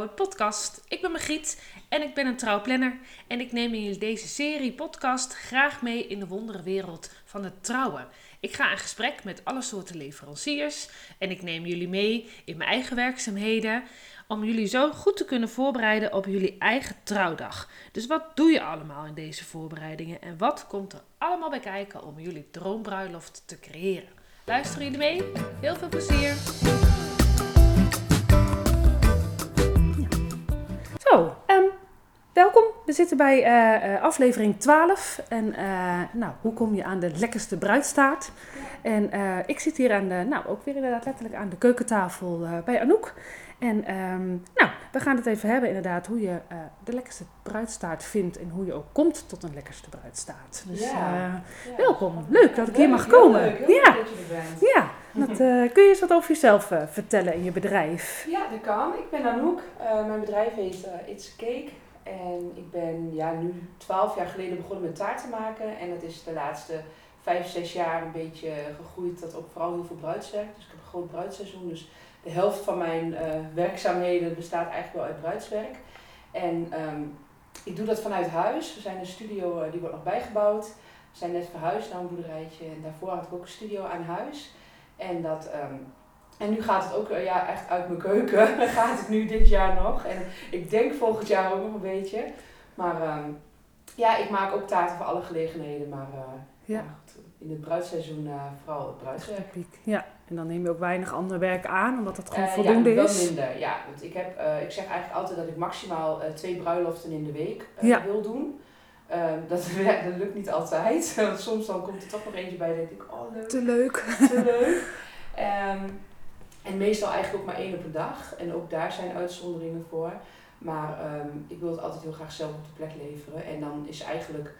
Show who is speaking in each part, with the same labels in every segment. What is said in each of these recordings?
Speaker 1: Podcast. Ik ben Margriet en ik ben een trouwplanner. En ik neem in deze serie podcast graag mee in de wonderenwereld van het trouwen. Ik ga in gesprek met alle soorten leveranciers en ik neem jullie mee in mijn eigen werkzaamheden om jullie zo goed te kunnen voorbereiden op jullie eigen trouwdag. Dus wat doe je allemaal in deze voorbereidingen en wat komt er allemaal bij kijken om jullie droombruiloft te creëren? Luisteren jullie mee? Heel veel plezier! Zo, um, welkom. We zitten bij uh, aflevering 12. En uh, nou, hoe kom je aan de lekkerste bruidstaart? En ik zit hier aan de, nou ook weer inderdaad letterlijk aan de keukentafel bij Anouk. En um, nou, we gaan het even hebben inderdaad hoe je uh, de lekkerste bruidstaart vindt en hoe je ook komt tot een lekkerste bruidstaart. Dus ja. Uh, welkom, leuk dat ik hier mag komen.
Speaker 2: Leuk, heel ja. dat je er bent.
Speaker 1: Ja, dat, uh, kun je eens wat over jezelf vertellen in je bedrijf?
Speaker 2: Ja, dat kan. Ik ben Anouk. mijn bedrijf heet It's Cake. En ik ben ja, nu twaalf jaar geleden begonnen met taart te maken. En dat is de laatste vijf, zes jaar een beetje gegroeid tot ook vooral heel veel bruidswerk. Dus groot bruidsseizoen. Dus de helft van mijn uh, werkzaamheden bestaat eigenlijk wel uit bruidswerk. En um, ik doe dat vanuit huis. We zijn een studio, uh, die wordt nog bijgebouwd. We zijn net verhuisd naar een boerderijtje en daarvoor had ik ook een studio aan huis. En, dat, um, en nu gaat het ook uh, ja, echt uit mijn keuken. gaat het nu dit jaar nog. En ik denk volgend jaar ook nog een beetje. Maar um, ja, ik maak ook taarten voor alle gelegenheden. Maar ja. In het bruidsseizoen vooral het bruidswerk.
Speaker 1: Ja. En dan neem je ook weinig ander werk aan, omdat het gewoon uh, voldoende
Speaker 2: ja,
Speaker 1: is?
Speaker 2: wel minder, ja. Want ik, heb, uh, ik zeg eigenlijk altijd dat ik maximaal twee bruiloften in de week
Speaker 1: ja.
Speaker 2: wil doen. Ehm, dat, dat lukt niet altijd. Want soms dan komt er toch nog eentje bij en denk ik, oh leuk.
Speaker 1: Te leuk.
Speaker 2: Te leuk. Um, en meestal eigenlijk ook maar één op een dag. En ook daar zijn uitzonderingen voor. Maar um, ik wil het altijd heel graag zelf op de plek leveren. En dan is eigenlijk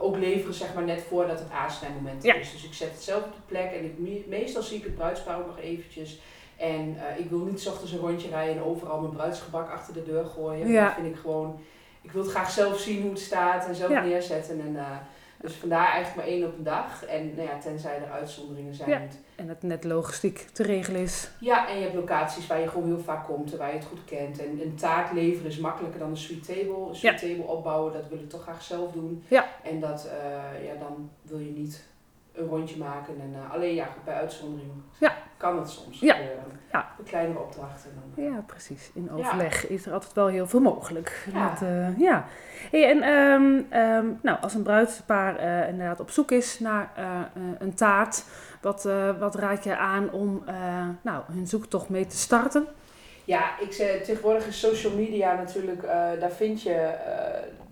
Speaker 2: ook leveren zeg maar net voordat het aansnijmoment
Speaker 1: ja.
Speaker 2: is. Dus ik zet het zelf op de plek en ik, meestal zie ik het bruidspaar ook nog eventjes. En uh, ik wil niet s ochtends een rondje rijden en overal mijn bruidsgebak achter de deur gooien.
Speaker 1: Ja.
Speaker 2: Dat vind ik gewoon, ik wil het graag zelf zien hoe het staat en zelf
Speaker 1: Ja.
Speaker 2: neerzetten. En, uh, dus vandaar eigenlijk maar één op een dag. En nou ja, tenzij er uitzonderingen zijn.
Speaker 1: Ja. En het net logistiek te regelen is.
Speaker 2: Ja, en je hebt locaties waar je gewoon heel vaak komt en waar je het goed kent. En een taart leveren is makkelijker dan een sweet table. Een sweet table opbouwen, dat wil ik toch graag zelf doen.
Speaker 1: Ja.
Speaker 2: En dat, uh, ja, dan wil je niet een rondje maken. En uh, alleen ja, bij uitzondering
Speaker 1: Ja.
Speaker 2: Kan het soms
Speaker 1: Ja.
Speaker 2: gebeuren.
Speaker 1: Ja.
Speaker 2: Kleinere opdrachten. Dan,
Speaker 1: Ja, precies. In overleg is er altijd wel heel veel mogelijk.
Speaker 2: Ja.
Speaker 1: Dat, uh, ja. Hey, en um, um, nou, als een bruidspaar uh, inderdaad op zoek is naar uh, een taart, wat, wat raad je aan om nou, hun zoektocht mee te starten?
Speaker 2: Ja, ik zeg, tegenwoordig is social media natuurlijk, daar vind je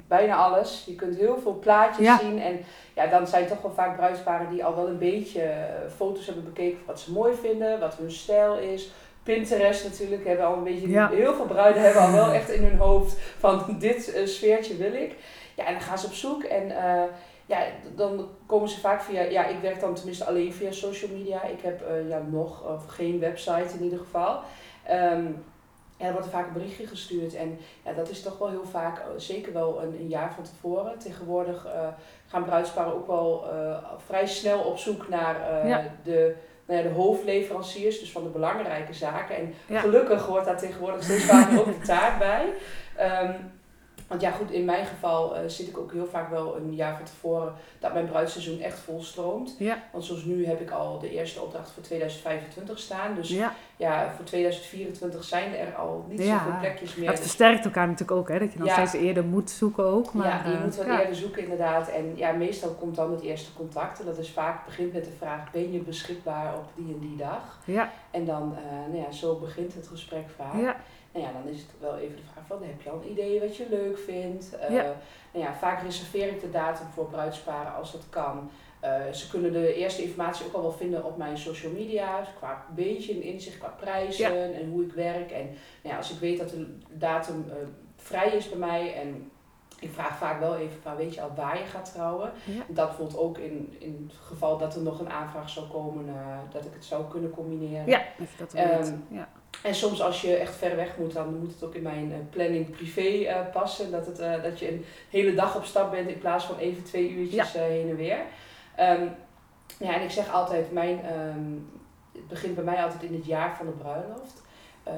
Speaker 2: bijna alles. Je kunt heel veel plaatjes
Speaker 1: Ja.
Speaker 2: zien en ja, dan zijn toch wel vaak bruidsparen die al wel een beetje eh, foto's hebben bekeken van wat ze mooi vinden, wat hun stijl is. Pinterest natuurlijk hebben al een beetje,
Speaker 1: Ja.
Speaker 2: heel veel bruiden hebben al wel echt in hun hoofd van dit eh, sfeertje wil ik. Ja, en dan gaan ze op zoek en eh, ja, dan komen ze vaak via, ja, ik werk dan tenminste alleen via social media. Ik heb ja, nog of geen website in ieder geval. Ehm, ja, er wordt vaak een berichtje gestuurd en ja, dat is toch wel heel vaak, eh, zeker wel een, een jaar van tevoren. Tegenwoordig eh, gaan bruidsparen ook wel eh, vrij snel op zoek naar
Speaker 1: Ja.
Speaker 2: de, nou ja, de hoofdleveranciers, dus van de belangrijke zaken. En
Speaker 1: Ja.
Speaker 2: gelukkig hoort daar tegenwoordig steeds vaker ook de taart bij. Ehm, want ja, goed, in mijn geval eh, zit ik ook heel vaak wel een jaar van tevoren dat mijn bruidsseizoen echt volstroomt.
Speaker 1: Ja.
Speaker 2: Want zoals nu heb ik al de eerste opdracht voor 2025 staan. Dus
Speaker 1: Ja.
Speaker 2: ja, voor 2024 zijn er al niet
Speaker 1: Ja.
Speaker 2: zoveel plekjes meer.
Speaker 1: Het versterkt elkaar natuurlijk ook, hè? dat je dan steeds eerder moet zoeken ook. Maar,
Speaker 2: ja, je
Speaker 1: eh,
Speaker 2: moet wel
Speaker 1: ja.
Speaker 2: eerder zoeken inderdaad. En ja, meestal komt dan het eerste contact. En dat is vaak begint met de vraag, ben je beschikbaar op die en die dag?
Speaker 1: Ja,
Speaker 2: En dan, eh, nou ja, zo begint het gesprek vaak.
Speaker 1: ja,
Speaker 2: Nou ja, dan is het wel even de vraag van, heb je al een idee wat je leuk vindt? Eh,
Speaker 1: Ja.
Speaker 2: Nou ja, vaak reserveer ik de datum voor bruidsparen als dat kan. Eh, ze kunnen de eerste informatie ook al wel vinden op mijn social media. Dus qua beetje een inzicht qua prijzen en hoe ik werk. En nou ja, als ik weet dat de datum eh, vrij is bij mij en ik vraag vaak wel even van weet je al waar je gaat trouwen.
Speaker 1: Ja.
Speaker 2: Dat bijvoorbeeld ook in, in het geval dat er nog een aanvraag zou komen, dat ik het zou kunnen combineren.
Speaker 1: ja, dat weet. ja.
Speaker 2: En soms als je echt ver weg moet, dan moet het ook in mijn eh, planning privé eh, passen. Dat, het, eh, dat je een hele dag op stap bent in plaats van even twee uurtjes heen en weer. Ehm, ja, en ik zeg altijd, mijn, ehm, het begint bij mij altijd in het jaar van de bruiloft.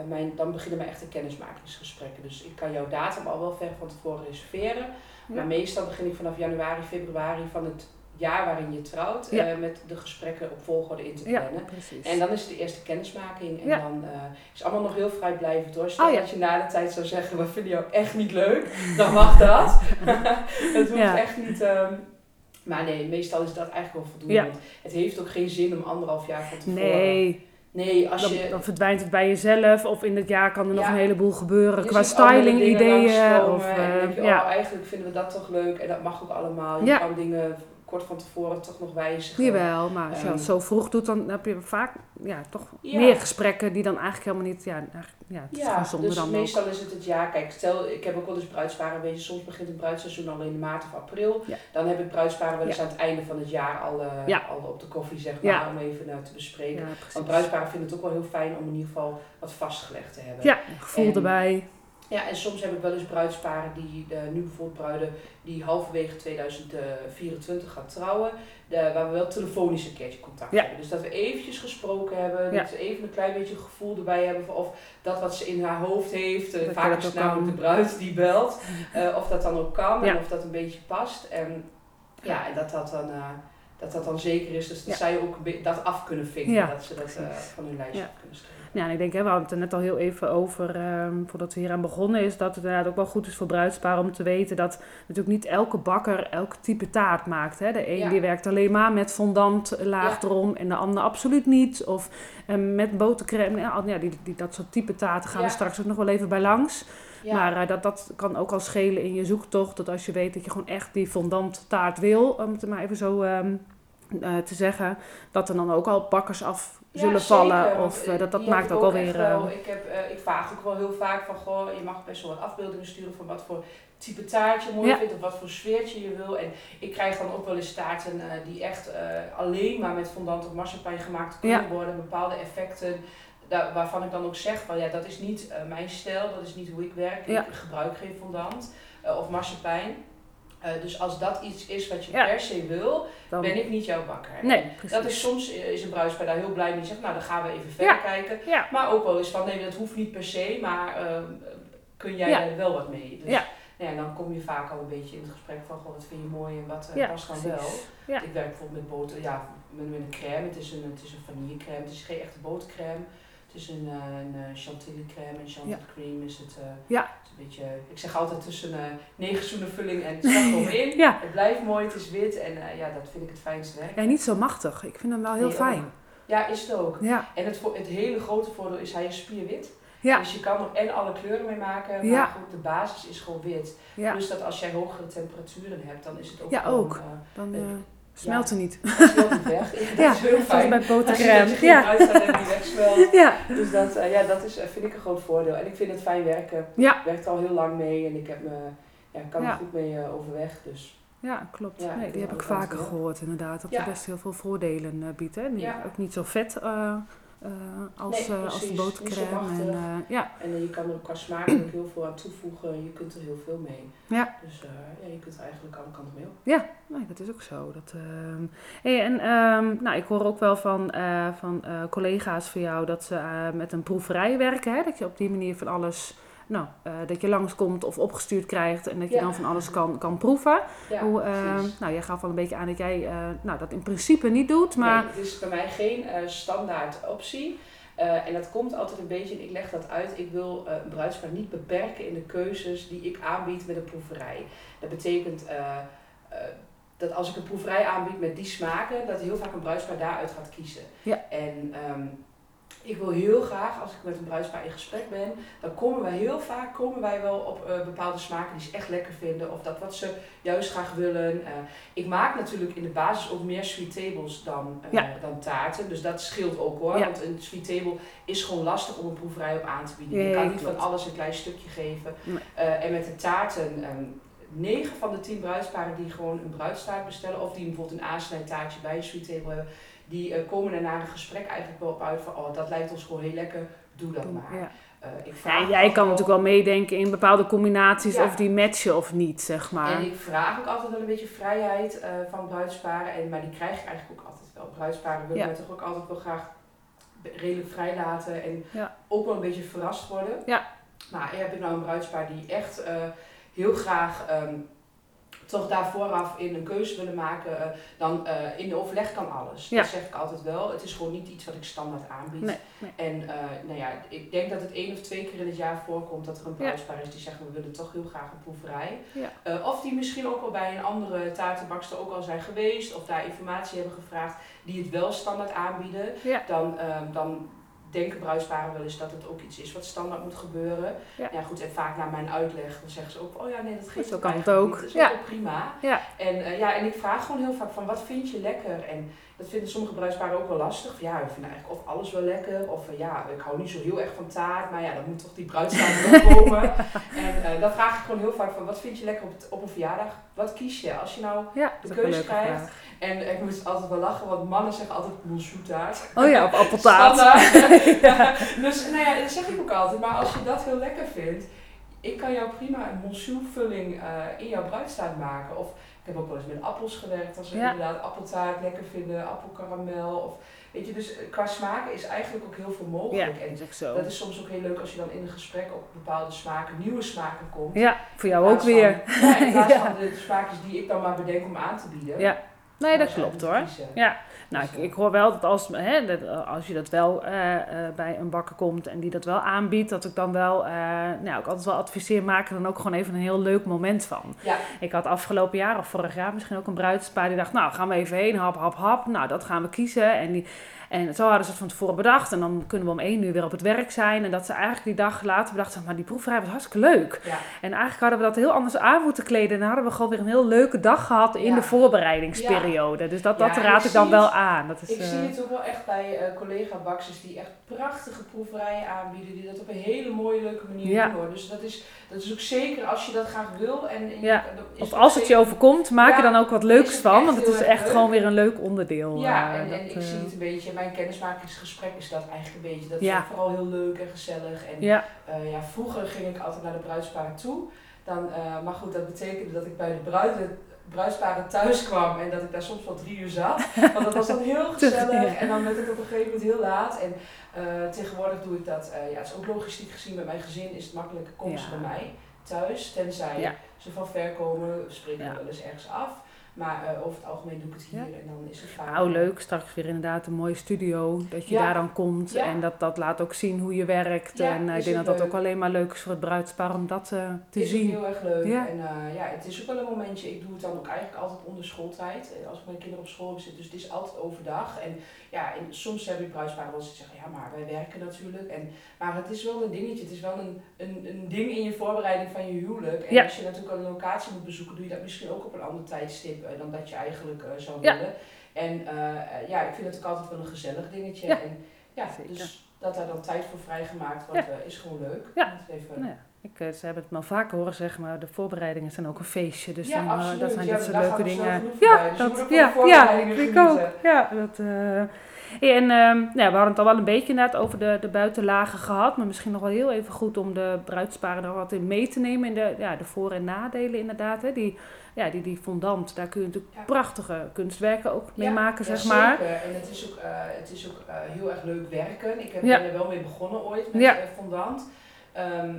Speaker 2: mijn, dan beginnen mijn echte kennismakingsgesprekken. Dus ik kan jouw datum al wel ver van tevoren reserveren.
Speaker 1: Ja.
Speaker 2: Maar meestal begin ik vanaf januari, februari van het jaar waarin je trouwt.
Speaker 1: Ja.
Speaker 2: eh, met de gesprekken op volgorde in te
Speaker 1: Ja,
Speaker 2: plannen.
Speaker 1: precies.
Speaker 2: En dan is het de eerste kennismaking. En
Speaker 1: Ja.
Speaker 2: dan uh, is het allemaal nog heel vrijblijvend hoor. Stel
Speaker 1: Oh,
Speaker 2: dat je na de tijd zou zeggen, we vinden jou echt niet leuk. Dan mag dat. het hoeft echt niet... ehm, maar nee, meestal is dat eigenlijk wel voldoende. Het heeft ook geen zin om anderhalf jaar van tevoren...
Speaker 1: Nee,
Speaker 2: Nee, als
Speaker 1: dan,
Speaker 2: je...
Speaker 1: dan verdwijnt het bij jezelf. Of in het jaar kan er nog een heleboel gebeuren
Speaker 2: je
Speaker 1: qua styling ideeën. Of,
Speaker 2: en
Speaker 1: eh,
Speaker 2: denk je,
Speaker 1: ja.
Speaker 2: oh, eigenlijk vinden we dat toch leuk. En dat mag ook allemaal. Je
Speaker 1: Ja.
Speaker 2: kan dingen kort van tevoren toch nog wijzigen.
Speaker 1: Jawel, maar als je dat
Speaker 2: Ehm,
Speaker 1: zo vroeg doet, dan heb je vaak ja, toch
Speaker 2: Ja.
Speaker 1: meer gesprekken die dan eigenlijk helemaal niet... Ja, ja het
Speaker 2: Ja, dus
Speaker 1: dan ook.
Speaker 2: meestal is het het jaar. Kijk, stel, ik heb ook wel eens bruidsparen. Je, soms begint het bruidsseizoen al in maart of april.
Speaker 1: Ja.
Speaker 2: Dan heb ik bruidsparen wel eens aan het einde van het jaar al, eh, al op de koffie, zeg maar, om even te bespreken. Want bruidsparen vinden het ook wel heel fijn om in ieder geval wat vastgelegd te hebben.
Speaker 1: Ja, gevoel
Speaker 2: En-
Speaker 1: erbij.
Speaker 2: Ja, en soms heb ik wel eens bruidsparen die, eh, nu bijvoorbeeld bruiden, die halverwege 2024 gaan trouwen, de, waar we wel telefonisch een keertje contact
Speaker 1: Ja.
Speaker 2: hebben. Dus dat we eventjes gesproken hebben,
Speaker 1: Ja.
Speaker 2: dat we even een klein beetje gevoel erbij hebben van of dat wat ze in haar hoofd heeft, eh, vaak is het namelijk de bruid die belt, eh, of dat dan ook kan
Speaker 1: Ja.
Speaker 2: en of dat een beetje past. En ja, en dat dat dan... eh, dat dat dan zeker is, dus dat
Speaker 1: Ja.
Speaker 2: zij ook dat af kunnen vinken,
Speaker 1: Ja,
Speaker 2: dat ze dat eh, van hun lijstje
Speaker 1: Ja.
Speaker 2: kunnen strepen.
Speaker 1: Ja, en ik denk, hè, we hadden het er net al heel even over, ehm, voordat we hier aan begonnen, is dat het inderdaad ook wel goed is voor bruidsparen om te weten dat natuurlijk niet elke bakker elk type taart maakt. Hè. De een die werkt alleen maar met fondant laag
Speaker 2: Ja.
Speaker 1: erom en de ander absoluut niet. Of ehm, met botercrème. Ja, al- ja, die, die, dat soort type taarten gaan we straks ook nog wel even bij langs.
Speaker 2: Ja.
Speaker 1: Maar eh, dat, dat kan ook al schelen in je zoektocht. Dat als je weet dat je gewoon echt die fondant taart wil, om het maar even zo ehm, eh, te zeggen, dat er dan ook al bakkers af zullen vallen. Of eh, dat, dat maakt
Speaker 2: ik
Speaker 1: ook alweer...
Speaker 2: wel.
Speaker 1: eh,
Speaker 2: ik, heb, ik vraag ook wel heel vaak van, goh, je mag best wel wat afbeeldingen sturen van wat voor type taart je mooi
Speaker 1: Ja.
Speaker 2: vindt of wat voor sfeertje je wil. En ik krijg dan ook wel eens taarten die echt alleen maar met fondant of marsepein gemaakt kunnen worden. Bepaalde effecten. Daar, waarvan ik dan ook zeg van ja, dat is niet eh, mijn stijl, dat is niet hoe ik werk.
Speaker 1: Ja.
Speaker 2: Ik gebruik geen fondant eh, of marsepein. Eh, dus als dat iets is wat je
Speaker 1: Ja.
Speaker 2: per se wil,
Speaker 1: dan...
Speaker 2: ben ik niet jouw bakker.
Speaker 1: Nee,
Speaker 2: En
Speaker 1: precies.
Speaker 2: Dat is soms is een bruidspaar daar heel blij mee. Zegt, nou dan gaan we even verder
Speaker 1: Ja.
Speaker 2: kijken. Maar ook wel eens van, nee dat hoeft niet per se, maar ehm, kun jij er wel wat mee? Dus
Speaker 1: Ja.
Speaker 2: nou ja, dan kom je vaak al een beetje in het gesprek van, goh, wat vind je mooi en wat
Speaker 1: ja,
Speaker 2: past dan
Speaker 1: precies.
Speaker 2: wel. Ik werk bijvoorbeeld met boter, ja, met, met een crème. Het is een, het is een vanillecrème, het is geen echte botercrème. Is een, eh, een eh, chantilly crème en chantilly cream is het, eh,
Speaker 1: Ja.
Speaker 2: het een beetje, ik zeg altijd tussen eh negen zoenen vulling en slagroom in.
Speaker 1: Ja.
Speaker 2: Het blijft mooi, het is wit en ja, dat vind ik het fijnste werk.
Speaker 1: ja, niet zo machtig. Ik vind hem wel heel
Speaker 2: Nee,
Speaker 1: fijn.
Speaker 2: ook. Ja, is het ook.
Speaker 1: Ja,
Speaker 2: En het, het hele grote voordeel is, hij is spierwit.
Speaker 1: ja,
Speaker 2: Dus je kan er en alle kleuren mee maken, maar
Speaker 1: Ja.
Speaker 2: goed, de basis is gewoon wit.
Speaker 1: ja.
Speaker 2: Dus dat als jij hogere temperaturen hebt, dan is het ook
Speaker 1: Ja,
Speaker 2: gewoon,
Speaker 1: ook. Dan smelt ze niet.
Speaker 2: het smelt niet weg. Dat
Speaker 1: Ja,
Speaker 2: is heel fijn.
Speaker 1: bij botercrème.
Speaker 2: je
Speaker 1: Ja,
Speaker 2: uitstaat en die wegsmelt.
Speaker 1: ja,
Speaker 2: Dus dat, eh, ja, dat is, eh, vind ik een groot voordeel. En ik vind het fijn werken.
Speaker 1: ja,
Speaker 2: Ik werk er al heel lang mee en ik heb me, ja, kan
Speaker 1: Ja.
Speaker 2: er goed mee eh, overweg. Dus
Speaker 1: ja, klopt.
Speaker 2: Ja,
Speaker 1: nee, die heb ik vaker gehoord inderdaad. Dat het best heel veel voordelen eh, biedt. Hè? Ook niet zo vet eh, als,
Speaker 2: Nee,
Speaker 1: eh, als botercrème. En, eh, ja,
Speaker 2: En je kan er ook qua smaak ook heel veel aan toevoegen. Je kunt er heel veel mee.
Speaker 1: Ja.
Speaker 2: Dus ja, je kunt er eigenlijk alle kanten mee op.
Speaker 1: nee, dat is ook zo. Dat, ehm, hey, en ehm, nou, ik hoor ook wel van, van collega's van jou dat ze met een proeverij werken. Hè? Dat je op die manier van alles, nou, eh, dat je langskomt of opgestuurd krijgt en dat je
Speaker 2: Ja.
Speaker 1: dan van alles kan, kan proeven.
Speaker 2: Ja,
Speaker 1: Hoe,
Speaker 2: precies.
Speaker 1: nou, jij gaf al een beetje aan dat jij eh, nou, dat in principe niet doet, maar
Speaker 2: Nee, het is bij mij geen eh, standaard optie. Eh, en dat komt altijd een beetje, en ik leg dat uit, ik wil eh, een bruidspaar niet beperken in de keuzes die ik aanbied met een proeverij. Dat betekent eh, eh, dat als ik een proeverij aanbied met die smaken, dat heel vaak een bruidspaar daaruit gaat kiezen.
Speaker 1: Ja.
Speaker 2: En ehm, ik wil heel graag, als ik met een bruidspaar in gesprek ben, dan komen wij heel vaak komen wij wel op eh, bepaalde smaken die ze echt lekker vinden. Of dat wat ze juist graag willen. Eh, ik maak natuurlijk in de basis ook meer sweet tables dan, eh,
Speaker 1: Ja.
Speaker 2: dan taarten. Dus dat scheelt ook hoor.
Speaker 1: Ja.
Speaker 2: Want een sweet table is gewoon lastig om een proeverij op aan te bieden.
Speaker 1: Ja,
Speaker 2: je kan niet van alles een klein stukje geven. En met de taarten, ehm 9 van de 10 bruidsparen die gewoon een bruidstaart bestellen, of die bijvoorbeeld een aansnijtaartje bij een sweet table hebben, die eh, komen er na een gesprek eigenlijk wel op uit van, oh dat lijkt ons gewoon heel lekker, doe dat maar.
Speaker 1: ja.
Speaker 2: Eh, ik
Speaker 1: Ja, jij kan natuurlijk wel meedenken in bepaalde combinaties
Speaker 2: Ja.
Speaker 1: of die matchen of niet, zeg maar.
Speaker 2: En ik vraag ook altijd wel een beetje vrijheid eh, van bruidsparen, en, maar die krijg ik eigenlijk ook altijd wel. Bruidsparen willen
Speaker 1: Ja.
Speaker 2: mij toch ook altijd wel graag redelijk vrij laten en ook wel een beetje verrast worden.
Speaker 1: Ja.
Speaker 2: Maar heb ik nou een bruidspaar die echt heel graag ehm, toch daar vooraf in een keuze willen maken, eh, dan eh, in de overleg kan alles.
Speaker 1: Ja.
Speaker 2: Dat zeg ik altijd wel. Het is gewoon niet iets wat ik standaard aanbied.
Speaker 1: Nee, nee.
Speaker 2: En eh, nou ja, ik denk dat het één of twee keer in het jaar voorkomt dat er een bruidspaar is die zegt we willen toch heel graag een proeverij.
Speaker 1: Ja.
Speaker 2: Of die misschien ook al bij een andere taartenbakster ook al zijn geweest of daar informatie hebben gevraagd die het wel standaard aanbieden.
Speaker 1: Ja.
Speaker 2: Dan, eh, dan denken bruidsparen wel eens dat het ook iets is wat standaard moet gebeuren.
Speaker 1: Ja.
Speaker 2: Ja, goed, en vaak na mijn uitleg dan zeggen ze ook, oh ja, nee, dat geeft
Speaker 1: Zo kan het ook.
Speaker 2: niet. Dat is
Speaker 1: Ja.
Speaker 2: ook wel prima.
Speaker 1: Ja.
Speaker 2: En, eh, ja, en ik vraag gewoon heel vaak van, wat vind je lekker? En dat vinden sommige bruidsparen ook wel lastig. Van, ja, ik vind eigenlijk of alles wel lekker. Of eh, ja, ik hou niet zo heel erg van taart. Maar ja, dan moet toch die bruidstaart nog komen. En eh, dan vraag ik gewoon heel vaak van, wat vind je lekker op, het- op een verjaardag? Wat kies je? Als je nou
Speaker 1: Ja,
Speaker 2: de keuze krijgt.
Speaker 1: vraag.
Speaker 2: En ik moet altijd wel lachen, want mannen zeggen altijd taart.
Speaker 1: Oh ja, op appeltaart.
Speaker 2: Dus nou ja, dat zeg ik ook altijd. Maar als je dat heel lekker vindt, ik kan jou prima een monsuurvulling eh in jouw bruidstaart maken. Of ik heb ook wel eens met appels gewerkt, als we
Speaker 1: Ja.
Speaker 2: inderdaad appeltaart lekker vinden, appelkaramel. Of, weet je, dus eh, qua smaken is eigenlijk ook heel veel
Speaker 1: Ja,
Speaker 2: mogelijk.
Speaker 1: dat
Speaker 2: En
Speaker 1: is ook zo.
Speaker 2: dat is soms ook heel leuk als je dan in een gesprek op bepaalde smaken, nieuwe smaken komt.
Speaker 1: Ja, voor jou ook weer.
Speaker 2: Ja, in plaats
Speaker 1: Ja.
Speaker 2: van de smaakjes die ik dan maar bedenk om aan te bieden.
Speaker 1: Ja. Nee, dat klopt hoor. Ja, nou, ik, ik hoor wel dat als, hè, dat eh, als je dat wel eh, eh, bij een bakker komt en die dat wel aanbiedt, dat ik dan wel, nou, ik altijd wel adviseer, maak er dan ook gewoon even een heel leuk moment van.
Speaker 2: Ja.
Speaker 1: Ik had afgelopen jaar of vorig jaar misschien ook een bruidspaar die dacht, nou, gaan we even heen, hap, hap, hap. Nou, dat gaan we kiezen. En, die, en zo hadden ze het van tevoren bedacht. En dan kunnen we om één uur weer op het werk zijn. En dat ze eigenlijk die dag later bedachten, maar die proeverij was hartstikke leuk.
Speaker 2: Ja.
Speaker 1: En eigenlijk hadden we dat heel anders aan moeten kleden. En dan hadden we gewoon weer een heel leuke dag gehad in
Speaker 2: Ja.
Speaker 1: de voorbereidingsperiode. Dus dat, dat raad
Speaker 2: ik
Speaker 1: dan wel aan. Dat is,
Speaker 2: Ik
Speaker 1: eh,
Speaker 2: zie het ook wel echt bij eh collega-baksers die echt prachtige proeverijen aanbieden, die dat op een hele mooie, leuke manier
Speaker 1: Ja.
Speaker 2: doen. Hoor. Dus dat is, dat is ook zeker als je dat graag wil. En, en
Speaker 1: Ja. Of als het je overkomt, maak er dan ook wat leuks van. Want het is echt
Speaker 2: leuk.
Speaker 1: gewoon weer een leuk onderdeel.
Speaker 2: Ja,
Speaker 1: eh,
Speaker 2: en,
Speaker 1: dat,
Speaker 2: en ik
Speaker 1: eh,
Speaker 2: zie het een beetje, mijn kennismakingsgesprek is dat eigenlijk een beetje. Dat is vooral heel leuk en gezellig. En
Speaker 1: Ja,
Speaker 2: eh, ja, vroeger ging ik altijd naar de bruidsparen toe. Dan, eh, maar goed, dat betekende dat ik bij de bruiden, bruidsparen thuis kwam en dat ik daar soms wel drie uur zat. Want dat was dan heel gezellig en dan werd het op een gegeven moment heel laat. En eh, tegenwoordig doe ik dat, eh, ja, het is ook logistiek gezien met mijn gezin is het makkelijk, komen ze
Speaker 1: Ja.
Speaker 2: bij mij thuis. Tenzij
Speaker 1: Ja.
Speaker 2: ze van ver komen,
Speaker 1: Ja.
Speaker 2: we wel eens ergens af. Maar eh, over het algemeen doe ik het hier
Speaker 1: Ja.
Speaker 2: en dan is het vaak...
Speaker 1: nou leuk. Straks weer inderdaad een mooie studio. Dat je
Speaker 2: Ja.
Speaker 1: daar dan komt.
Speaker 2: Ja.
Speaker 1: En dat, dat laat ook zien hoe je werkt. En eh, ik
Speaker 2: is
Speaker 1: denk dat dat ook alleen maar leuk is voor het bruidspaar om dat eh, te
Speaker 2: is
Speaker 1: zien.
Speaker 2: heel erg leuk.
Speaker 1: Ja.
Speaker 2: En ja, het is ook wel een momentje. Ik doe het dan ook eigenlijk altijd onder schooltijd. Als ik mijn kinderen op school zitten. Dus het is altijd overdag. En ja, en soms heb ik bruidsparen wel eens zeggen, ja, maar wij werken natuurlijk. En, maar het is wel een dingetje. Het is wel een, een, een ding in je voorbereiding van je huwelijk. En als je natuurlijk een locatie moet bezoeken, doe je dat misschien ook op een ander tijdstip dan dat je eigenlijk eh, zou willen. En eh, eh, ja, ik vind het ook altijd wel een gezellig dingetje. En ja, dus dat daar dan tijd voor vrijgemaakt wordt, eh, is gewoon leuk.
Speaker 1: Ja.
Speaker 2: Even-
Speaker 1: Nou ik, eh, ze hebben het me al vaker horen zeggen, maar de voorbereidingen zijn ook een feestje. Dus
Speaker 2: Ja,
Speaker 1: dan, eh,
Speaker 2: absoluut.
Speaker 1: dat zijn
Speaker 2: Ja,
Speaker 1: dit soort
Speaker 2: daar
Speaker 1: leuke dingen. Ja, dat, ja, ja, ik ook. Ja, dat, eh. En ehm, nou ja, we hadden het al wel een beetje inderdaad over de, de buitenlagen gehad. Maar misschien nog wel heel even goed om de bruidsparen er wat in mee te nemen. In de, ja, de voor- en nadelen inderdaad. Hè. Die, ja, die, die fondant, daar kun je natuurlijk
Speaker 2: Ja.
Speaker 1: prachtige kunstwerken ook mee
Speaker 2: Ja,
Speaker 1: maken,
Speaker 2: ja,
Speaker 1: zeg maar.
Speaker 2: Zeker. En het is ook, eh, het is ook eh, heel erg leuk werken. Ik heb ben er wel mee begonnen ooit met eh, fondant. Ehm,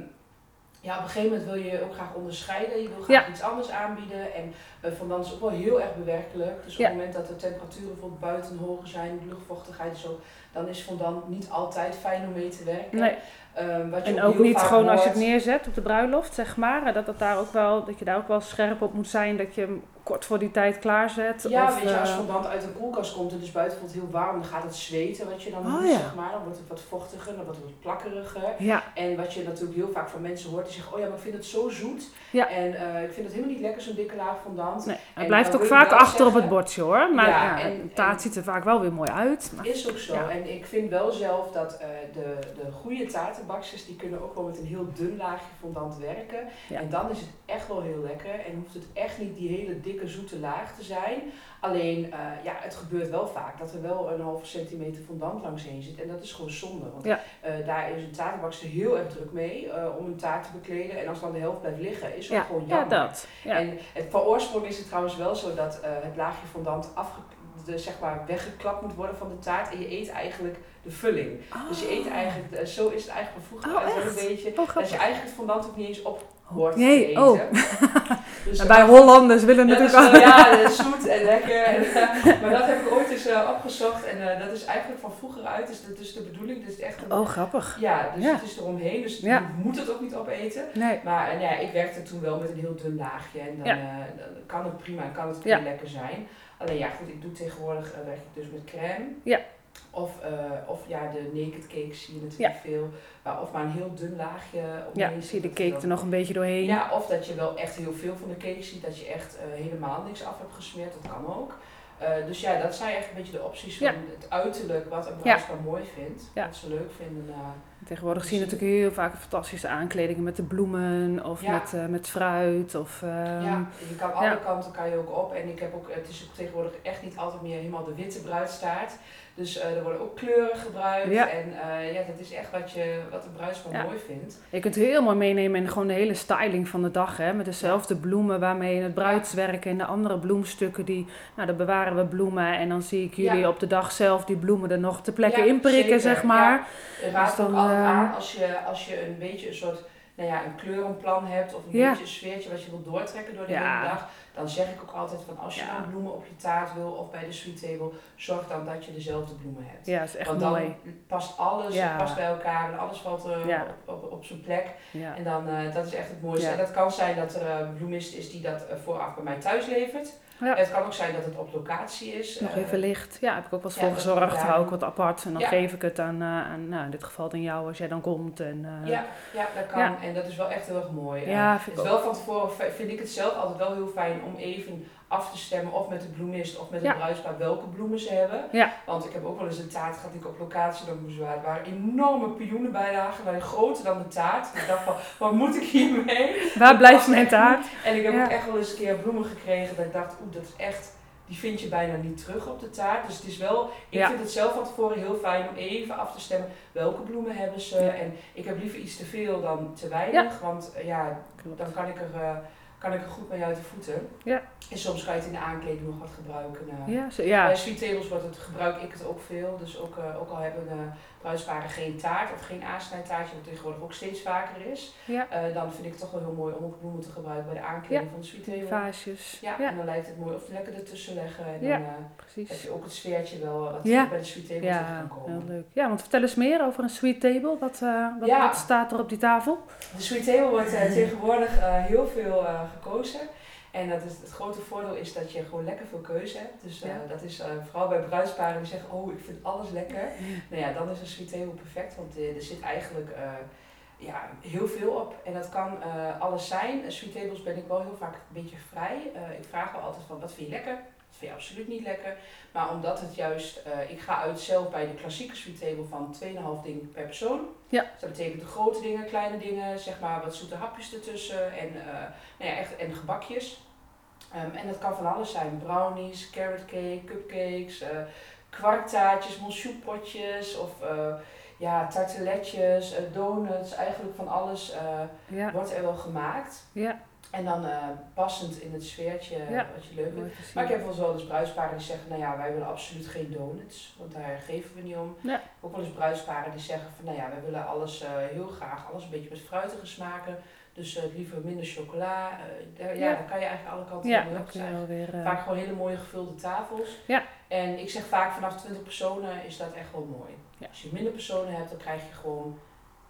Speaker 2: ja, op een gegeven moment wil je ook graag onderscheiden. Je wil graag
Speaker 1: Ja.
Speaker 2: iets anders aanbieden. En fondant is ook wel heel erg bewerkelijk. Dus op
Speaker 1: Ja.
Speaker 2: het moment dat de temperaturen bijvoorbeeld buiten hoger zijn, de luchtvochtigheid en zo, dan is fondant niet altijd fijn om mee te werken.
Speaker 1: Nee.
Speaker 2: Ehm, wat je
Speaker 1: En
Speaker 2: ook
Speaker 1: ook niet gewoon als je het neerzet op de bruiloft, zeg maar. eh, Dat, dat, daar ook wel, dat je daar ook wel scherp op moet zijn. Dat je hem kort voor die tijd klaarzet.
Speaker 2: Ja,
Speaker 1: of,
Speaker 2: weet je, als
Speaker 1: eh,
Speaker 2: fondant uit een koelkast komt en dus buiten voelt heel warm, dan gaat het zweten wat je dan
Speaker 1: Oh,
Speaker 2: doet,
Speaker 1: ja.
Speaker 2: zeg maar. Dan wordt het wat vochtiger, dan wordt het wat plakkeriger.
Speaker 1: ja,
Speaker 2: En wat je natuurlijk heel vaak van mensen hoort, die zeggen, oh ja, maar ik vind het zo zoet.
Speaker 1: Ja.
Speaker 2: En eh, ik vind het helemaal niet lekker, zo'n dikke laag fondant.
Speaker 1: nee, hij
Speaker 2: En
Speaker 1: blijft ook vaak achter op het bordje hoor. Maar
Speaker 2: Ja, en-
Speaker 1: taart
Speaker 2: en-
Speaker 1: ziet er vaak wel weer mooi uit. Maar-
Speaker 2: Is ook zo. En ik vind wel zelf dat eh, de, de goede taartenbaksters, die kunnen ook wel met een heel dun laagje fondant werken.
Speaker 1: Ja.
Speaker 2: En dan is het echt wel heel lekker. En hoeft het echt niet die hele dikke zoete laag te zijn. Alleen, eh, ja, het gebeurt wel vaak dat er wel een halve centimeter fondant langs heen zit. En dat is gewoon zonde. Want
Speaker 1: Ja.
Speaker 2: eh, daar is een taartenbakster heel erg druk mee eh, om een taart te bekleden. En als dan de helft blijft liggen, is dat
Speaker 1: Ja,
Speaker 2: gewoon
Speaker 1: ja,
Speaker 2: jammer.
Speaker 1: dat. Ja.
Speaker 2: En het, van oorsprong is het trouwens wel zo dat het laagje fondant afge... de, zeg maar weggeklapt moet worden van de taart. En je eet eigenlijk de vulling. Dus je eet eigenlijk, eh, zo is het eigenlijk vroeger
Speaker 1: Oh,
Speaker 2: een beetje.
Speaker 1: Oh,
Speaker 2: dat je eigenlijk het fondant ook niet eens op hoort te eten.
Speaker 1: oh.
Speaker 2: Dus,
Speaker 1: bij Hollanders willen
Speaker 2: dat
Speaker 1: natuurlijk al...
Speaker 2: ja, dat is zoet en lekker. En, eh, maar dat heb ik ooit eens eh, opgezocht. En eh, dat is eigenlijk van vroeger uit. Dus dat is de bedoeling. Dus echt een,
Speaker 1: Oh, grappig.
Speaker 2: ja, dus
Speaker 1: Ja.
Speaker 2: het is eromheen. Dus
Speaker 1: Ja.
Speaker 2: je moet het ook niet opeten.
Speaker 1: Nee.
Speaker 2: Maar ja, ik werkte toen wel met een heel dun laagje. En dan,
Speaker 1: Ja.
Speaker 2: dan kan het prima en kan het ook heel lekker zijn. Alleen ja, goed, ik doe tegenwoordig werk ik dus met crème.
Speaker 1: Ja.
Speaker 2: Of, eh, of ja, de naked cakes zie je natuurlijk veel. Maar, of maar een heel dun laagje
Speaker 1: Ja,
Speaker 2: omheen.
Speaker 1: zie je de cake er nog een beetje doorheen.
Speaker 2: ja, of dat je wel echt heel veel van de cake ziet, dat je echt eh, helemaal niks af hebt gesmeerd, dat kan ook. Eh, dus ja, dat zijn echt een beetje de opties van
Speaker 1: Ja.
Speaker 2: het uiterlijk, wat een bruidspaar mooi vindt,
Speaker 1: Ja.
Speaker 2: wat ze leuk vinden.
Speaker 1: Tegenwoordig zie je natuurlijk heel vaak fantastische aankledingen met de bloemen of
Speaker 2: Ja.
Speaker 1: met, eh, met fruit. Of, ehm,
Speaker 2: ja, je kan alle
Speaker 1: ja.
Speaker 2: kanten kan je ook op. En ik heb ook, het is ook tegenwoordig echt niet altijd meer helemaal de witte bruidstaart. Dus eh, er worden ook kleuren gebruikt.
Speaker 1: Ja.
Speaker 2: En eh, ja, dat is echt wat, je, wat een bruidspaar
Speaker 1: Ja.
Speaker 2: mooi vindt.
Speaker 1: Je kunt het heel mooi meenemen in gewoon de hele styling van de dag. Hè? Met dezelfde bloemen waarmee in het bruidswerk en de andere bloemstukken. Die, nou, dan bewaren we bloemen. En dan zie ik jullie
Speaker 2: Ja.
Speaker 1: op de dag zelf die bloemen er nog te plekken
Speaker 2: Ja,
Speaker 1: in prikken,
Speaker 2: zeker,
Speaker 1: zeg maar.
Speaker 2: Raadt
Speaker 1: Dus dan,
Speaker 2: aan als je, als je een beetje een soort nou ja, een kleurenplan hebt of een
Speaker 1: Ja.
Speaker 2: beetje een sfeertje wat je wilt doortrekken door de
Speaker 1: Ja.
Speaker 2: hele dag. Dan zeg ik ook altijd van als je
Speaker 1: Ja.
Speaker 2: dan bloemen op je taart wil of bij de sweet table, zorg dan dat je dezelfde bloemen hebt.
Speaker 1: Ja, dat is echt
Speaker 2: Want dan
Speaker 1: mooi.
Speaker 2: past alles, past bij elkaar en alles valt
Speaker 1: Ja.
Speaker 2: op, op, op zijn plek. En dan, eh, dat is echt het mooiste. En dat kan zijn dat er een bloemist is die dat eh, vooraf bij mij thuis levert.
Speaker 1: Ja.
Speaker 2: Het kan ook zijn dat het op locatie is.
Speaker 1: Nog
Speaker 2: Eh,
Speaker 1: even licht. Ja, heb ik ook wel eens
Speaker 2: ja,
Speaker 1: voor gezorgd.
Speaker 2: ja.
Speaker 1: Hou ik wat apart. En dan
Speaker 2: Ja.
Speaker 1: geef ik het aan, eh, aan nou, in dit geval aan jou als jij dan komt. En, eh,
Speaker 2: ja, ja, dat kan.
Speaker 1: Ja.
Speaker 2: En dat is wel echt heel erg mooi.
Speaker 1: Ja, vind ik ook.
Speaker 2: wel van tevoren, vind ik het zelf altijd wel heel fijn om even af te stemmen of met de bloemist of met
Speaker 1: Ja.
Speaker 2: het bruidspaar welke bloemen ze hebben.
Speaker 1: Ja.
Speaker 2: Want ik heb ook wel eens een taart gehad die ik op locatie dan moest waar. Waren enorme pioenen bij lagen, waren groter dan de taart. Ik dacht van, wat moet ik hiermee?
Speaker 1: Waar blijft mijn taart?
Speaker 2: En ik heb
Speaker 1: Ja.
Speaker 2: ook echt wel eens een keer bloemen gekregen dat ik dacht, dat is echt, die vind je bijna niet terug op de taart. Dus het is wel, ik
Speaker 1: Ja.
Speaker 2: vind het zelf van tevoren heel fijn om even af te stemmen welke bloemen hebben ze.
Speaker 1: Ja.
Speaker 2: En ik heb liever iets te veel dan te weinig, want eh, ja,
Speaker 1: Klopt.
Speaker 2: dan kan ik er, eh, kan ik er goed mee uit de voeten.
Speaker 1: Ja.
Speaker 2: En soms kan je het in de aankleding nog wat gebruiken. eh.
Speaker 1: Ja, zo, ja.
Speaker 2: Bij sweet tables wordt het, gebruik ik het ook veel. Dus ook, ook al hebben uh, geen taart of geen aansnijtaartje, wat tegenwoordig ook steeds vaker is.
Speaker 1: Ja.
Speaker 2: eh, dan vind ik het toch wel heel mooi om ook bloemen te gebruiken bij de aankleding van de sweet table.
Speaker 1: Vaasjes.
Speaker 2: Ja,
Speaker 1: Ja,
Speaker 2: en dan lijkt het mooi of lekker ertussen leggen. En
Speaker 1: Ja,
Speaker 2: dan eh, heb je ook het sfeertje wel wat
Speaker 1: Ja.
Speaker 2: bij de sweet table
Speaker 1: Ja,
Speaker 2: kan komen.
Speaker 1: heel leuk. Ja, want vertel eens meer over een sweet table. Wat, eh, wat, wat staat er op die tafel?
Speaker 2: De sweet table wordt eh, tegenwoordig eh, heel veel eh, gekozen. En dat is, het grote voordeel is dat je gewoon lekker veel keuze hebt. Dus eh,
Speaker 1: Ja.
Speaker 2: dat is eh, vooral bij bruidsparen die zeggen, oh ik vind alles lekker. Nou ja, dan is een sweet table perfect, want eh, er zit eigenlijk ja, heel veel op. En dat kan alles zijn. Sweet tables ben ik wel heel vaak een beetje vrij. Ik vraag wel altijd van, wat vind je lekker? Vind je absoluut niet lekker? Maar omdat het juist, eh, ik ga uit zelf bij de klassieke sweet table van 2,5 dingen per persoon.
Speaker 1: Ja.
Speaker 2: Dus dat betekent de grote dingen, kleine dingen, zeg maar wat zoete hapjes ertussen en, eh, nou ja, echt, en gebakjes. Ehm, en dat kan van alles zijn. Brownies, carrot cake, cupcakes, eh kwarktaartjes, monchou-potjes of ja, tarteletjes, donuts. Eigenlijk van alles
Speaker 1: Ja,
Speaker 2: wordt er wel gemaakt.
Speaker 1: ja.
Speaker 2: En dan eh, passend in het sfeertje eh,
Speaker 1: Ja.
Speaker 2: wat je leuk vindt. Maar ik heb wel eens wel eens bruidsparen die zeggen, nou ja, wij willen absoluut geen donuts, want daar geven we niet om.
Speaker 1: Ja.
Speaker 2: Ook wel eens bruidsparen die zeggen van, nou ja, wij willen alles eh, heel graag, alles een beetje met fruitige smaken. Dus liever minder chocola. daar- ja,
Speaker 1: Ja.
Speaker 2: dan kan je eigenlijk alle kanten
Speaker 1: Ja,
Speaker 2: mee op. zijn
Speaker 1: je wel weer...
Speaker 2: Vaak gewoon hele mooie gevulde tafels.
Speaker 1: Ja.
Speaker 2: En ik zeg vaak vanaf 20 personen is dat echt wel mooi. Als je minder personen hebt, dan krijg je gewoon,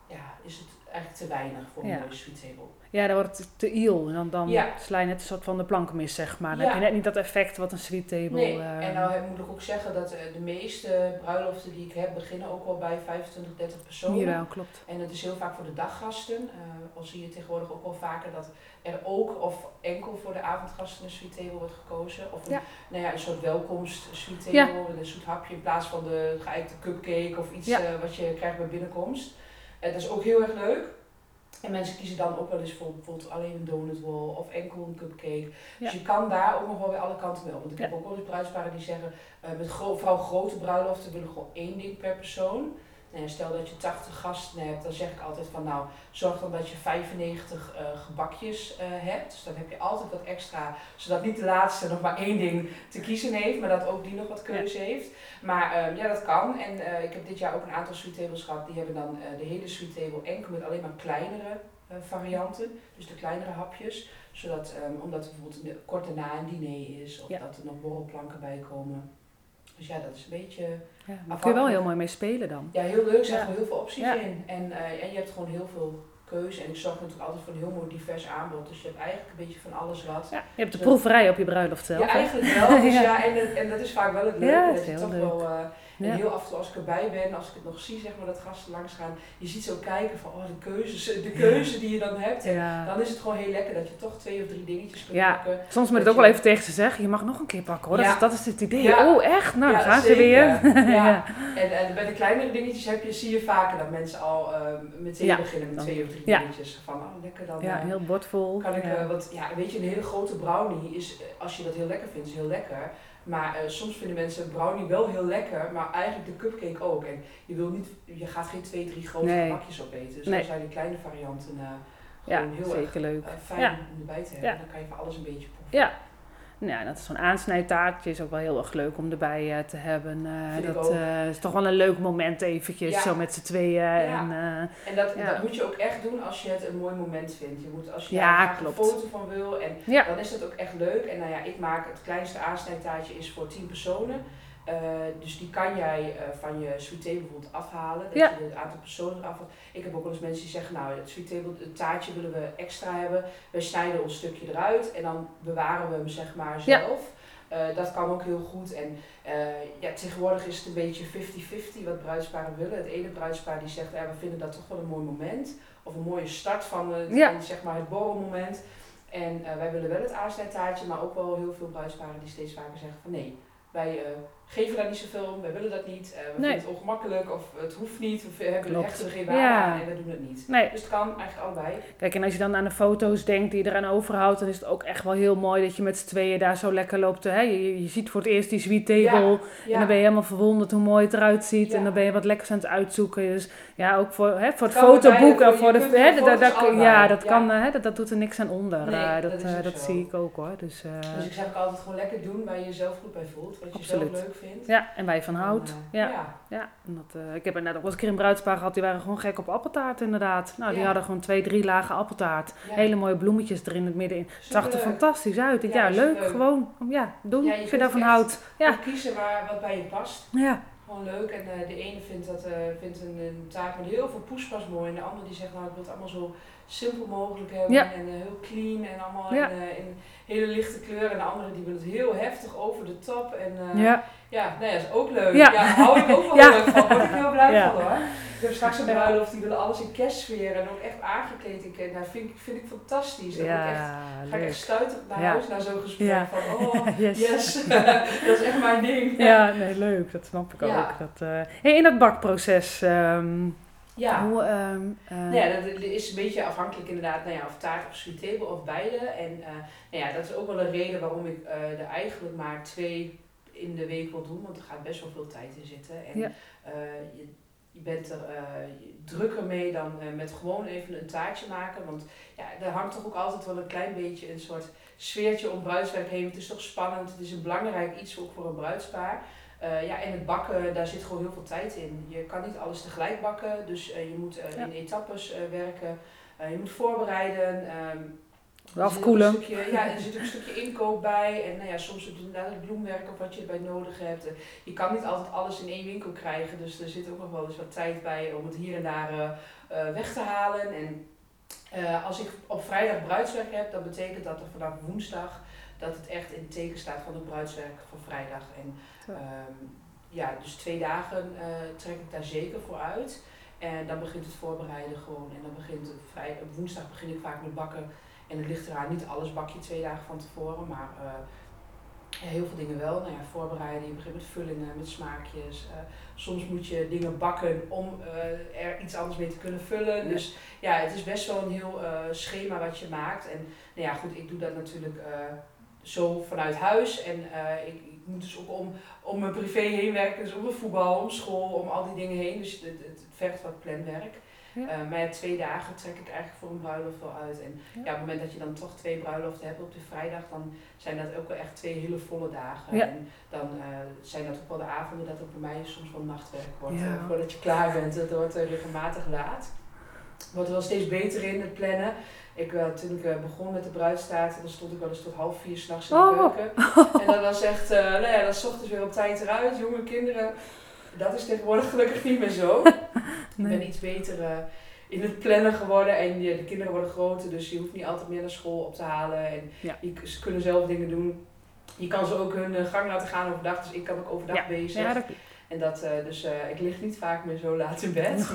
Speaker 2: ja, is het eigenlijk te weinig voor een mooie sweet table.
Speaker 1: Ja, dan wordt het te iel. En dan, dan
Speaker 2: Ja.
Speaker 1: sla je net een soort van de plank mis, zeg maar. Dan
Speaker 2: Ja.
Speaker 1: heb je net niet dat effect wat een sweet table...
Speaker 2: Nee,
Speaker 1: eh,
Speaker 2: en nou moet ik ook zeggen dat eh, de meeste bruiloften die ik heb beginnen ook wel bij 25, 30 personen.
Speaker 1: Jawel, klopt.
Speaker 2: En het is heel vaak voor de daggasten. Eh al zie je tegenwoordig ook wel vaker dat er ook of enkel voor de avondgasten een sweet table wordt gekozen. Of een,
Speaker 1: Ja.
Speaker 2: nou ja, een soort welkomst sweet table, een zoet hapje in plaats van de geëikte cupcake of iets wat je krijgt bij binnenkomst. Dat is ook heel erg leuk. En mensen kiezen dan ook wel eens voor bijvoorbeeld alleen een donutwall of enkel een cupcake. Dus je kan daar ook nog wel weer alle kanten mee op. Want ik
Speaker 1: Ja.
Speaker 2: heb ook wel eens bruidsparen die zeggen, eh, met gro vooral grote bruiloften willen gewoon één ding per persoon. Nou stel dat je 80 gasten hebt, dan zeg ik altijd van nou, zorg dan dat je 95 uh, gebakjes uh, hebt. Dus dan heb je altijd wat extra, zodat niet de laatste nog maar één ding te kiezen heeft, maar dat ook die nog wat keuze heeft. Maar ehm, ja, dat kan. En uh, ik heb dit jaar ook een aantal sweet tables gehad, die hebben dan de hele sweet table enkel met alleen maar kleinere varianten. Dus de kleinere hapjes. Zodat, um, omdat er bijvoorbeeld kort daarna een diner is, of dat er nog borrelplanken bij komen. Dus ja, dat is een beetje.
Speaker 1: Ja, maar kun je wel heel mooi mee spelen dan?
Speaker 2: Ja, heel leuk. Er zijn heel veel opties in. En, uh, en je hebt gewoon heel veel keuze. En ik zorg natuurlijk altijd voor een heel mooi divers aanbod. Dus je hebt eigenlijk een beetje van alles wat.
Speaker 1: Ja, je hebt de proeverij op je bruiloft zelf.
Speaker 2: Ja, eigenlijk wel. Dus ja. en, en dat is vaak wel het leuke. Ja, dat, is heel toch leuk. wel. Uh, en heel af en toe als ik erbij ben, als ik het nog zie, zeg maar, dat gasten langs gaan, je ziet zo kijken van, oh, de keuzes, de keuze die je dan hebt. Dan is het gewoon heel lekker dat je toch twee of drie dingetjes kunt ja. pakken.
Speaker 1: Soms moet het ook wel even tegen ze zeggen, je mag nog een keer pakken hoor. Dat, is, dat is het idee. Oh, echt? Nou, dan gaan ze weer.
Speaker 2: ja. En, en bij de kleinere dingetjes heb je, zie je vaker dat mensen al uh, meteen beginnen met twee of drie dingetjes. Van, oh, lekker dan.
Speaker 1: Ja,
Speaker 2: uh,
Speaker 1: heel bordvol.
Speaker 2: Kan ik, uh, want ja, weet je, een hele grote brownie is, als je dat heel lekker vindt, is heel lekker. Maar uh, soms vinden mensen een brownie wel heel lekker, maar eigenlijk de cupcake ook. En je, wil niet, je gaat geen twee, drie grote nee. bakjes opeten. Dus nee. dan zijn die kleine varianten uh, gewoon
Speaker 1: ja,
Speaker 2: heel
Speaker 1: zeker
Speaker 2: erg
Speaker 1: leuk.
Speaker 2: Uh, fijn ja. om erbij te hebben. Dan kan je van alles een beetje proeven.
Speaker 1: Ja, ja, dat is zo'n aansnijtaartje is ook wel heel erg leuk om erbij uh, te hebben. Uh, dat uh, is toch wel een leuk moment eventjes, ja. zo met z'n tweeën. Ja. En,
Speaker 2: en dat, dat, moet je ook echt doen als je het een mooi moment vindt. Je moet, als je daar een foto van wil, en dan is dat ook echt leuk. En nou ja, ik maak het kleinste aansnijtaartje is voor 10 personen. Uh, dus die kan jij uh, van je sweet table bijvoorbeeld afhalen. Dat ja. je het aantal personen afhaalt. Ik heb ook wel eens mensen die zeggen, nou het sweet table, het taartje willen we extra hebben. We snijden ons stukje eruit en dan bewaren we hem zeg maar zelf. Ja. Uh, dat kan ook heel goed. En ja, tegenwoordig is het een beetje 50-50 wat bruidsparen willen. Het ene bruidspaar die zegt, we vinden dat toch wel een mooi moment. Of een mooie start van, het, ja. van zeg maar het borrelmoment. En wij willen wel het aansnijtaartje, maar ook wel heel veel bruidsparen die steeds vaker zeggen van nee, wij geven daar niet zoveel om, wij willen dat niet, uh, we nee. vinden het ongemakkelijk of het hoeft niet, we hebben Klopt. hechten er geen waarde ja. aan en we doen het niet. Nee. Dus het kan eigenlijk allebei.
Speaker 1: Kijk, en als je dan aan de foto's denkt die je eraan overhoudt, dan is het ook echt wel heel mooi dat je met z'n tweeën daar zo lekker loopt. Hè? Je, je ziet voor het eerst die sweet table ja. Ja. en dan ben je helemaal verwonderd hoe mooi het eruit ziet en dan ben je wat lekkers aan het uitzoeken. Dus ja, ook voor, hè, voor het fotoboek en voor de... Hè, ja, dat, kan, hè, dat, dat doet er niks aan onder. Nee, uh, dat dat, dat zie ik ook hoor. Dus,
Speaker 2: dus ik zeg ook altijd gewoon lekker doen waar je jezelf goed bij voelt, wat je zelf leuk vindt.
Speaker 1: Ja, en je van houdt. ja. ja. ja. Dat, uh, ik heb er net ook wel eens een keer een bruidspaar gehad, die waren gewoon gek op appeltaart inderdaad. Nou, die hadden gewoon twee, drie lagen appeltaart. Hele mooie bloemetjes erin het midden. Het zag er fantastisch uit. Ik, ja, leuk, gewoon. Ja, doen. Ja, je, je daarvan houdt. Ja.
Speaker 2: kiezen waar, wat bij je past. Ja. Gewoon leuk. En uh, de ene vindt, dat, uh, vindt een, een taart met heel veel poespas mooi. En de andere die zegt, nou ik wil het allemaal zo simpel mogelijk hebben. Ja. En uh, heel clean en allemaal ja. in, in, hele lichte kleuren. En de andere die wil het heel heftig over de top. En ja. ja, nee, dat is ook leuk. Ja, ja hou ik ook wel leuk van. Daar word ik heel blij van hoor. Ik heb straks een bruiloft, die willen alles in kerstsfeer en ook echt aangekleed in kerst. Nou, vind ik, vind ik fantastisch. Ja, ik echt, ga ik echt stuitend naar huis naar zo'n gesprek van, oh, yes. yes. dat is echt mijn ding.
Speaker 1: Ja, nee, leuk. Dat snap ik ook. Dat, hey, in dat bakproces... Um,
Speaker 2: ja. Hoe, um, uh, nou ja, dat is een beetje afhankelijk inderdaad, nou ja, of taart of sweet table of beide. En uh, nou ja, dat is ook wel een reden waarom ik uh, er eigenlijk maar twee in de week wil doen, want er gaat best wel veel tijd in zitten. En ja. je, je bent er drukker mee dan met gewoon even een taartje maken. Want ja, er hangt toch ook altijd wel een klein beetje een soort sfeertje om bruidswerk heen. Het is toch spannend, het is een belangrijk iets ook voor een bruidspaar. Uh, ja, en het bakken, daar zit gewoon heel veel tijd in. Je kan niet alles tegelijk bakken, dus uh, je moet uh, in etappes werken. je moet voorbereiden. Um,
Speaker 1: Afkoelen.
Speaker 2: ja, er zit ook een stukje inkoop bij. En nou ja, soms het inderdaad het bloemwerk of wat je erbij nodig hebt. Je kan niet altijd alles in één winkel krijgen, dus er zit ook nog wel eens wat tijd bij om het hier en daar weg te halen. En als ik op vrijdag bruidswerk heb, dan betekent dat er vanaf woensdag dat het echt in het teken staat van het bruidswerk van vrijdag. En um, ja, dus twee dagen uh, trek ik daar zeker voor uit. En dan begint het voorbereiden gewoon. En dan begint het vrij, op woensdag begin ik vaak met bakken. En het ligt eraan, niet alles bak je twee dagen van tevoren, maar uh, heel veel dingen wel. Nou ja, voorbereiden, je begint met vullingen, met smaakjes. Uh, soms moet je dingen bakken om uh, er iets anders mee te kunnen vullen. Dus ja, het is best wel een heel schema wat je maakt. En nou ja, goed, ik doe dat natuurlijk zo vanuit huis. En ik, moet dus ook om, om mijn privé heen werken, dus om mijn voetbal, om school, om al die dingen heen. Dus het, het, vergt wat planwerk.
Speaker 1: Ja.
Speaker 2: Eh, maar ja, twee dagen trek ik eigenlijk voor een bruiloft wel uit. En
Speaker 1: Ja.
Speaker 2: ja. op het moment dat je dan toch twee bruiloften hebt op de vrijdag, dan zijn dat ook wel echt twee hele volle dagen.
Speaker 1: Ja.
Speaker 2: En dan eh, zijn dat ook wel de avonden dat het bij mij soms wel nachtwerk wordt. Eh, voordat je klaar bent. Het wordt eh, regelmatig laat. Wordt er wel steeds beter in het plannen. Ik, eh, toen ik eh, begon met de bruidstaart, dan stond ik wel eens tot half vier s'nachts in de
Speaker 1: Oh.
Speaker 2: keuken. En dan was echt, eh nou ja, dan 's ochtends weer op tijd eruit, jonge kinderen. Dat is tegenwoordig gelukkig niet meer zo. Ik ben iets beter in het plannen geworden en de kinderen worden groter, dus je hoeft niet altijd meer naar school op te halen. En
Speaker 1: Ja.
Speaker 2: je, ze kunnen zelf dingen doen. Je kan ze ook hun gang laten gaan overdag, dus ik kan ook overdag
Speaker 1: Ja.
Speaker 2: bezig.
Speaker 1: Ja, dat
Speaker 2: En dat, dus ik lig niet vaak meer zo laat in bed.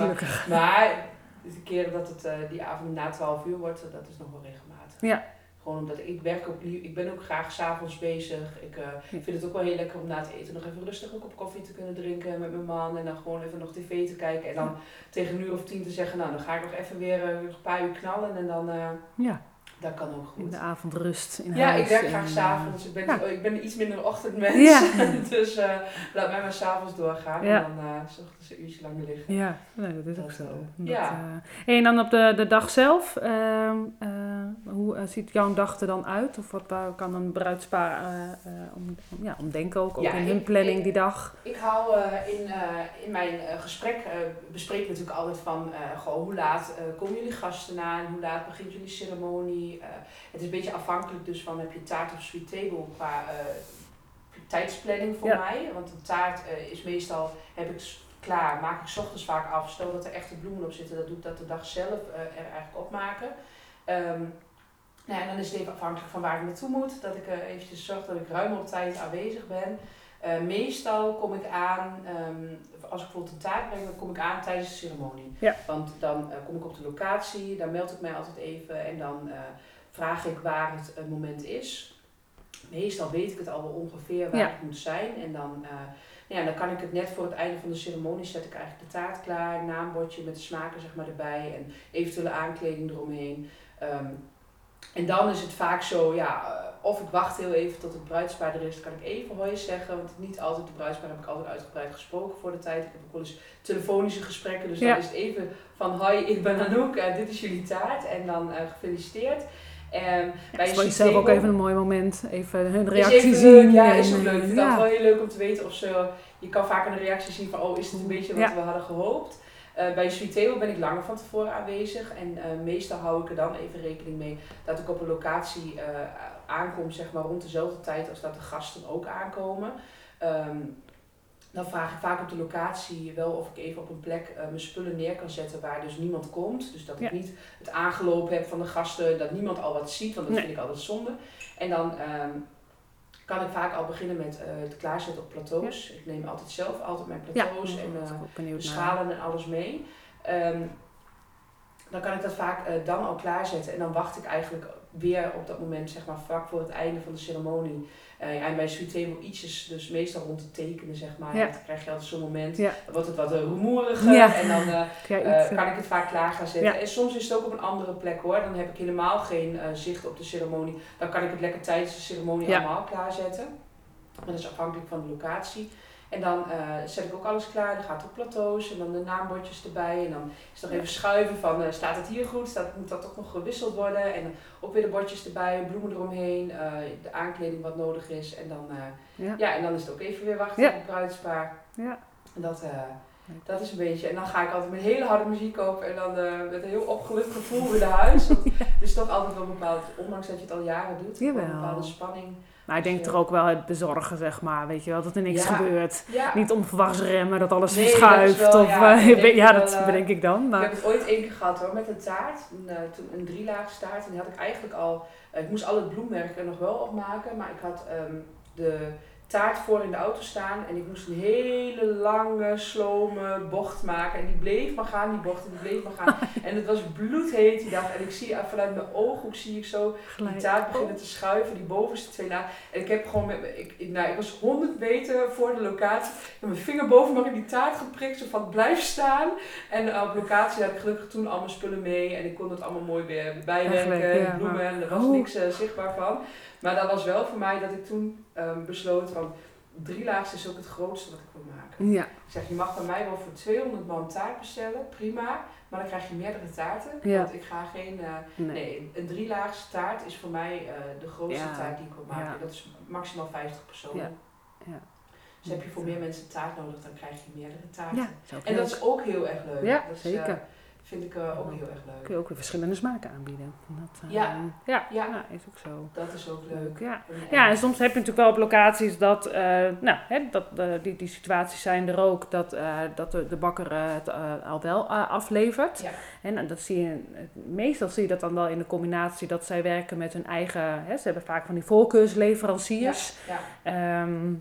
Speaker 2: Maar. Maar de keren dat het eh, die avond na 12 uur wordt, dat is nog wel regelmatig.
Speaker 1: Ja.
Speaker 2: Gewoon omdat ik, werk ook, ik ben ook graag s'avonds bezig. Ik eh, vind het ook wel heel lekker om na het eten nog even rustig een kop koffie te kunnen drinken met mijn man. En dan gewoon even nog tv te kijken. En dan tegen een uur of tien te zeggen, nou dan ga ik nog even weer eh, een paar uur knallen. En dan,
Speaker 1: Ja,
Speaker 2: dat kan ook
Speaker 1: in
Speaker 2: goed.
Speaker 1: de avondrust in
Speaker 2: Ja,
Speaker 1: huis.
Speaker 2: ik werk graag s'avonds. Ik ben,
Speaker 1: ja.
Speaker 2: ik ben iets minder ochtendmens.
Speaker 1: Ja.
Speaker 2: dus eh, laat mij maar s'avonds doorgaan. En dan uh, s ochtends een uurtje langer liggen.
Speaker 1: Ja, nee, dat is ook zo. Dat,
Speaker 2: ja.
Speaker 1: eh, en dan op de, de dag zelf, ehm, eh, hoe eh, ziet jouw dag er dan uit? Of wat waar kan een bruidspaar eh, eh, om, ja, om denken ook, ook
Speaker 2: Ja,
Speaker 1: in hun planning
Speaker 2: ik-
Speaker 1: die dag?
Speaker 2: Ik hou in, in mijn gesprek, bespreek natuurlijk altijd van, goh, hoe laat komen jullie gasten aan? Hoe laat begint jullie ceremonie? Het is een beetje afhankelijk dus van, heb je taart of sweet table qua tijdsplanning voor
Speaker 1: Ja.
Speaker 2: mij? Want een taart is meestal, heb ik klaar, maak ik 's ochtends vaak af. Stel dat er echte bloemen op zitten, dat doe ik dat de dag zelf er eigenlijk opmaken. Ehm nou en dan is het even afhankelijk van waar ik naartoe moet. Dat ik eh, eventjes zorg dat ik ruim op tijd aanwezig ben. Eh, meestal kom ik aan, ehm, als ik bijvoorbeeld een taart breng, dan kom ik aan tijdens de ceremonie.
Speaker 1: Ja.
Speaker 2: Want dan eh, kom ik op de locatie, dan meld ik mij altijd even en dan vraag ik waar het moment is. Meestal weet ik het al wel ongeveer waar
Speaker 1: Ja.
Speaker 2: ik moet zijn. En dan, eh, ja, dan kan ik het net voor het einde van de ceremonie zet ik eigenlijk de taart klaar, naambordje met de smaken zeg maar erbij en eventuele aankleding eromheen. Ehm, en dan is het vaak zo, ja, eh, of ik wacht heel even tot het bruidspaar er is, dan kan ik even hoi zeggen. Want niet altijd de bruidspaar heb ik altijd uitgebreid gesproken voor de tijd. Ik heb ook wel eens telefonische gesprekken, dus
Speaker 1: Ja.
Speaker 2: dan is het even van hoi, ik ben Anouk, eh, dit is jullie taart. En dan eh, gefeliciteerd. En bij
Speaker 1: Het is
Speaker 2: een
Speaker 1: voor jezelf ook even een mooi moment. Even hun reactie
Speaker 2: even
Speaker 1: zien.
Speaker 2: leuk, ja, is ook leuk. Ik vind het wel heel leuk om te weten of ze... Je kan vaak de reactie zien van, oh, is het een beetje wat we hadden gehoopt? Eh, bij een sweet table ben ik langer van tevoren aanwezig. En eh, meestal hou ik er dan even rekening mee dat ik op een locatie eh, aankom, zeg maar rond dezelfde tijd als dat de gasten ook aankomen. Ehm, dan vraag ik vaak op de locatie wel of ik even op een plek mijn spullen neer kan zetten waar dus niemand komt. Dus dat ik niet het aangelopen heb van de gasten, dat niemand al wat ziet, want dat
Speaker 1: Nee.
Speaker 2: vind ik altijd zonde. En dan ehm, kan ik vaak al beginnen met eh, het klaarzetten op plateaus. Ik neem altijd zelf altijd mijn plateaus en eh, schalen en alles mee. Ehm, dan kan ik dat vaak eh, dan al klaarzetten. En dan wacht ik eigenlijk weer op dat moment, zeg maar vlak voor het einde van de ceremonie. Eh, ja, en bij Sweet Table ietsjes, dus meestal rond het tekenen, zeg maar.
Speaker 1: Ja.
Speaker 2: Dan krijg je altijd zo'n moment.
Speaker 1: Ja.
Speaker 2: Wordt het wat eh, rumoeriger.
Speaker 1: Ja.
Speaker 2: En dan eh, eh,
Speaker 1: iets, eh,
Speaker 2: kan ik het vaak klaar gaan zetten.
Speaker 1: Ja.
Speaker 2: En soms is het ook op een andere plek hoor. Dan heb ik helemaal geen eh, zicht op de ceremonie. Dan kan ik het lekker tijdens de ceremonie allemaal klaarzetten. Maar dat is afhankelijk van de locatie. En dan eh, zet ik ook alles klaar. Dan gaat het op plateaus en dan de naambordjes erbij. En dan is het nog even schuiven van, eh, staat het hier goed? Staat, moet dat toch nog gewisseld worden? En ook weer de bordjes erbij, bloemen eromheen, eh, de aankleding wat nodig is. En dan,
Speaker 1: Ja.
Speaker 2: ja. en dan is het ook even weer wachten
Speaker 1: Ja.
Speaker 2: op het bruidspaar.
Speaker 1: Ja.
Speaker 2: En dat, dat is een beetje. En dan ga ik altijd met hele harde muziek op en dan met een heel opgelucht gevoel weer naar huis. Want het is toch altijd wel bepaald, ondanks dat je het al jaren doet, een bepaalde spanning.
Speaker 1: Maar ik denk er ook wel het bezorgen, zeg maar. Weet je wel, dat er niks
Speaker 2: Ja.
Speaker 1: gebeurt.
Speaker 2: Ja,
Speaker 1: Niet onverwachts remmen, dat alles
Speaker 2: Nee, dat is
Speaker 1: verschuift.
Speaker 2: wel-
Speaker 1: of,
Speaker 2: ja,
Speaker 1: eh,
Speaker 2: ik
Speaker 1: ja, dat
Speaker 2: eh,
Speaker 1: bedenk ik dan.
Speaker 2: ik
Speaker 1: Maar
Speaker 2: heb het ooit één keer gehad hoor, met een taart. Een, eh, toen een drielaag taart. En die had ik eigenlijk al, ik moest al het bloemwerk er nog wel opmaken. Maar ik had ehm, de taart voor in de auto staan. En ik moest een hele lange, slome bocht maken. En die bleef maar gaan, die bocht, en die bleef maar gaan. en het was bloedheet die dag. En ik zie eh, vanuit mijn ooghoek zie ik zo die taart beginnen te schuiven, die bovenste twee lagen. En ik heb gewoon met me, ik, nou, ik was 100 meter voor de locatie. Heb mijn vinger boven maar in die taart geprikt, zo van blijf staan. En eh, op locatie had ik gelukkig toen al mijn spullen mee. En ik kon het allemaal mooi weer bijwerken,
Speaker 1: ja,
Speaker 2: bloemen. er was
Speaker 1: Oh.
Speaker 2: niks eh, zichtbaar van. Maar dat was wel voor mij dat ik toen ehm, besloot van... drie laagste is ook het grootste wat ik wil maken.
Speaker 1: Ja.
Speaker 2: Ik zeg, je mag bij mij wel voor 200 man taart bestellen, prima. Maar dan krijg je meerdere taarten.
Speaker 1: Ja.
Speaker 2: Want ik ga geen... eh,
Speaker 1: Nee.
Speaker 2: nee, een drielaagse taart is voor mij eh, de grootste
Speaker 1: Ja.
Speaker 2: taart die ik wil maken.
Speaker 1: Ja.
Speaker 2: Dat is maximaal 50 personen.
Speaker 1: Ja.
Speaker 2: Dus heb je voor meer mensen taart nodig, dan krijg je meerdere taarten. En dat is ook heel erg leuk.
Speaker 1: Ja,
Speaker 2: dat is,
Speaker 1: zeker.
Speaker 2: eh, vind ik eh, ook heel erg leuk.
Speaker 1: Kun je ook weer verschillende smaken aanbieden. Dat, eh,
Speaker 2: Ja.
Speaker 1: ja.
Speaker 2: Ja.
Speaker 1: ja, is ook zo.
Speaker 2: Dat is ook leuk.
Speaker 1: Ja.
Speaker 2: En-
Speaker 1: Ja, en soms heb je natuurlijk wel op locaties dat, eh, nou, hè, dat die, die situaties zijn er ook, dat, dat de, de bakker het al wel aflevert.
Speaker 2: Ja.
Speaker 1: En dat zie je, meestal zie je dat dan wel in de combinatie dat zij werken met hun eigen, hè, ze hebben vaak van die voorkeursleveranciers.
Speaker 2: Ja,
Speaker 1: Ehm,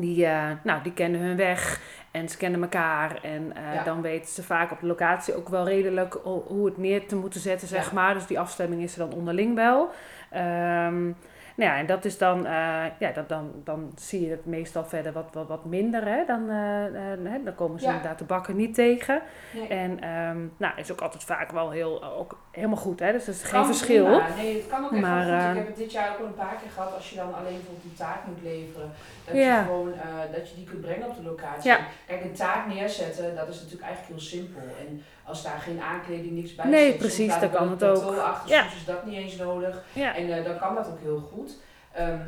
Speaker 1: die, eh, nou, die kennen hun weg en ze kennen elkaar. En eh,
Speaker 2: Ja.
Speaker 1: dan weten ze vaak op de locatie ook wel redelijk ho- hoe het neer te moeten zetten, zeg
Speaker 2: Ja.
Speaker 1: maar. Dus die afstemming is er dan onderling wel. Ehm, nou ja, en dat is dan, eh, ja, dat, dan, dan zie je het meestal verder wat, wat, wat minder. Hè? Dan, hè, dan komen ze
Speaker 2: Ja.
Speaker 1: inderdaad de bakker niet tegen.
Speaker 2: nee.
Speaker 1: En ehm, nou, is ook altijd vaak wel heel, ook helemaal goed. Hè? Dus er is geen verschil.
Speaker 2: prima. Nee, het kan ook echt
Speaker 1: Maar,
Speaker 2: goed. Ik heb het dit jaar ook al een paar keer gehad als je dan alleen bijvoorbeeld die taart moet leveren. Dat
Speaker 1: Ja.
Speaker 2: je gewoon dat je die kunt brengen op de locatie.
Speaker 1: Ja.
Speaker 2: Kijk, een taart neerzetten, dat is natuurlijk eigenlijk heel simpel. En als daar geen aankleding, niks bij
Speaker 1: Nee,
Speaker 2: zit,
Speaker 1: precies, dan kan het ook.
Speaker 2: achter,
Speaker 1: Ja.
Speaker 2: soms is dat niet eens nodig.
Speaker 1: Ja.
Speaker 2: En eh, dan kan dat ook heel goed. Ehm,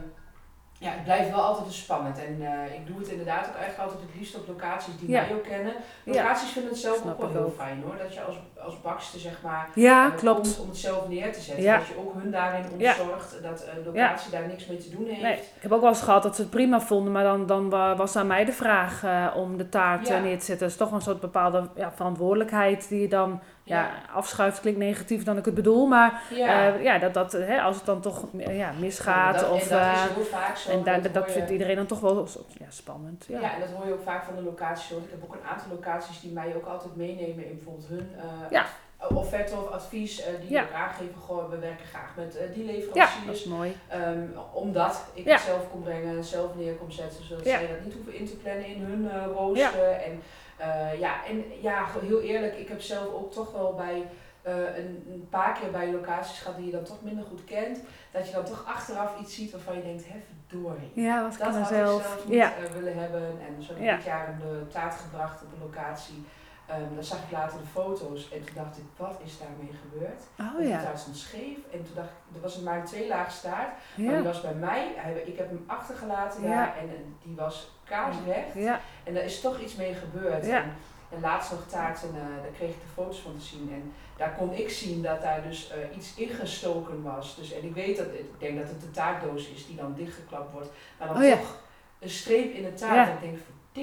Speaker 2: ja, het blijft wel altijd spannend. En eh, ik doe het inderdaad ook eigenlijk altijd het liefst op locaties die
Speaker 1: Ja.
Speaker 2: mij ook kennen.
Speaker 1: Ja.
Speaker 2: Locaties vinden het zelf
Speaker 1: Snap
Speaker 2: ook wel heel
Speaker 1: ook.
Speaker 2: fijn hoor. Dat je als, als bakster zeg maar
Speaker 1: Ja,
Speaker 2: eh,
Speaker 1: klopt.
Speaker 2: komt om het zelf neer te zetten. Dat je ook hun daarin ontzorgt. Dat een locatie daar niks mee te doen heeft.
Speaker 1: Nee, ik heb ook wel eens gehad dat ze het prima vonden, maar dan, dan wa- was aan mij de vraag eh, om de taart neer te zetten. Dat is toch een soort bepaalde ja, verantwoordelijkheid die je dan ja. afschuift. Klinkt negatief dan ik het bedoel, maar
Speaker 2: ja.
Speaker 1: eh, ja, dat, dat, hè, als het dan toch eh, ja, misgaat
Speaker 2: dat,
Speaker 1: of...
Speaker 2: en dat
Speaker 1: eh,
Speaker 2: is heel vaak zo.
Speaker 1: en
Speaker 2: dat
Speaker 1: vindt iedereen dan toch wel ja, spannend. Ja.
Speaker 2: Ja. en dat hoor je ook vaak van de locaties. Want ik heb ook een aantal locaties die mij ook altijd meenemen in bijvoorbeeld hun eh,
Speaker 1: Ja.
Speaker 2: offerte of advies. eh, die
Speaker 1: Ja.
Speaker 2: ook aangeven, we werken graag met eh, die
Speaker 1: ja,
Speaker 2: leveranciers.
Speaker 1: dat is mooi.
Speaker 2: Ehm, omdat ik
Speaker 1: Ja.
Speaker 2: het zelf kon brengen, zelf neer kon zetten, zodat
Speaker 1: Ja.
Speaker 2: zij dat niet hoeven in te plannen in hun eh rooster. En, eh, ja, en ja, heel eerlijk, ik heb zelf ook toch wel bij eh, een, een paar keer bij locaties gehad die je dan toch minder goed kent, dat je dan toch achteraf iets ziet waarvan je denkt, hè verdorie.
Speaker 1: Ja,
Speaker 2: Dat
Speaker 1: er
Speaker 2: had
Speaker 1: zelf.
Speaker 2: ik zelf niet
Speaker 1: Ja.
Speaker 2: eh, willen hebben. En zo heb ik
Speaker 1: Ja.
Speaker 2: dit jaar een taart gebracht op een locatie. Ehm dan zag ik later de foto's en toen dacht ik, wat is daarmee gebeurd?
Speaker 1: Oh ja.
Speaker 2: De taart stond scheef en toen dacht ik, er was maar een twee laag staart. Maar die was bij mij, hij, ik heb hem achtergelaten
Speaker 1: Ja.
Speaker 2: en, en die was kaarsrecht.
Speaker 1: Ja.
Speaker 2: En daar is toch iets mee gebeurd. En, en laatst nog taart en eh, daar kreeg ik de foto's van te zien. En daar kon ik zien dat daar dus eh, iets ingestoken was. Dus, en ik weet dat, ik denk dat het de taartdoos is die dan dichtgeklapt wordt. Maar dan
Speaker 1: Oh
Speaker 2: toch een streep in de taart. En ik denk,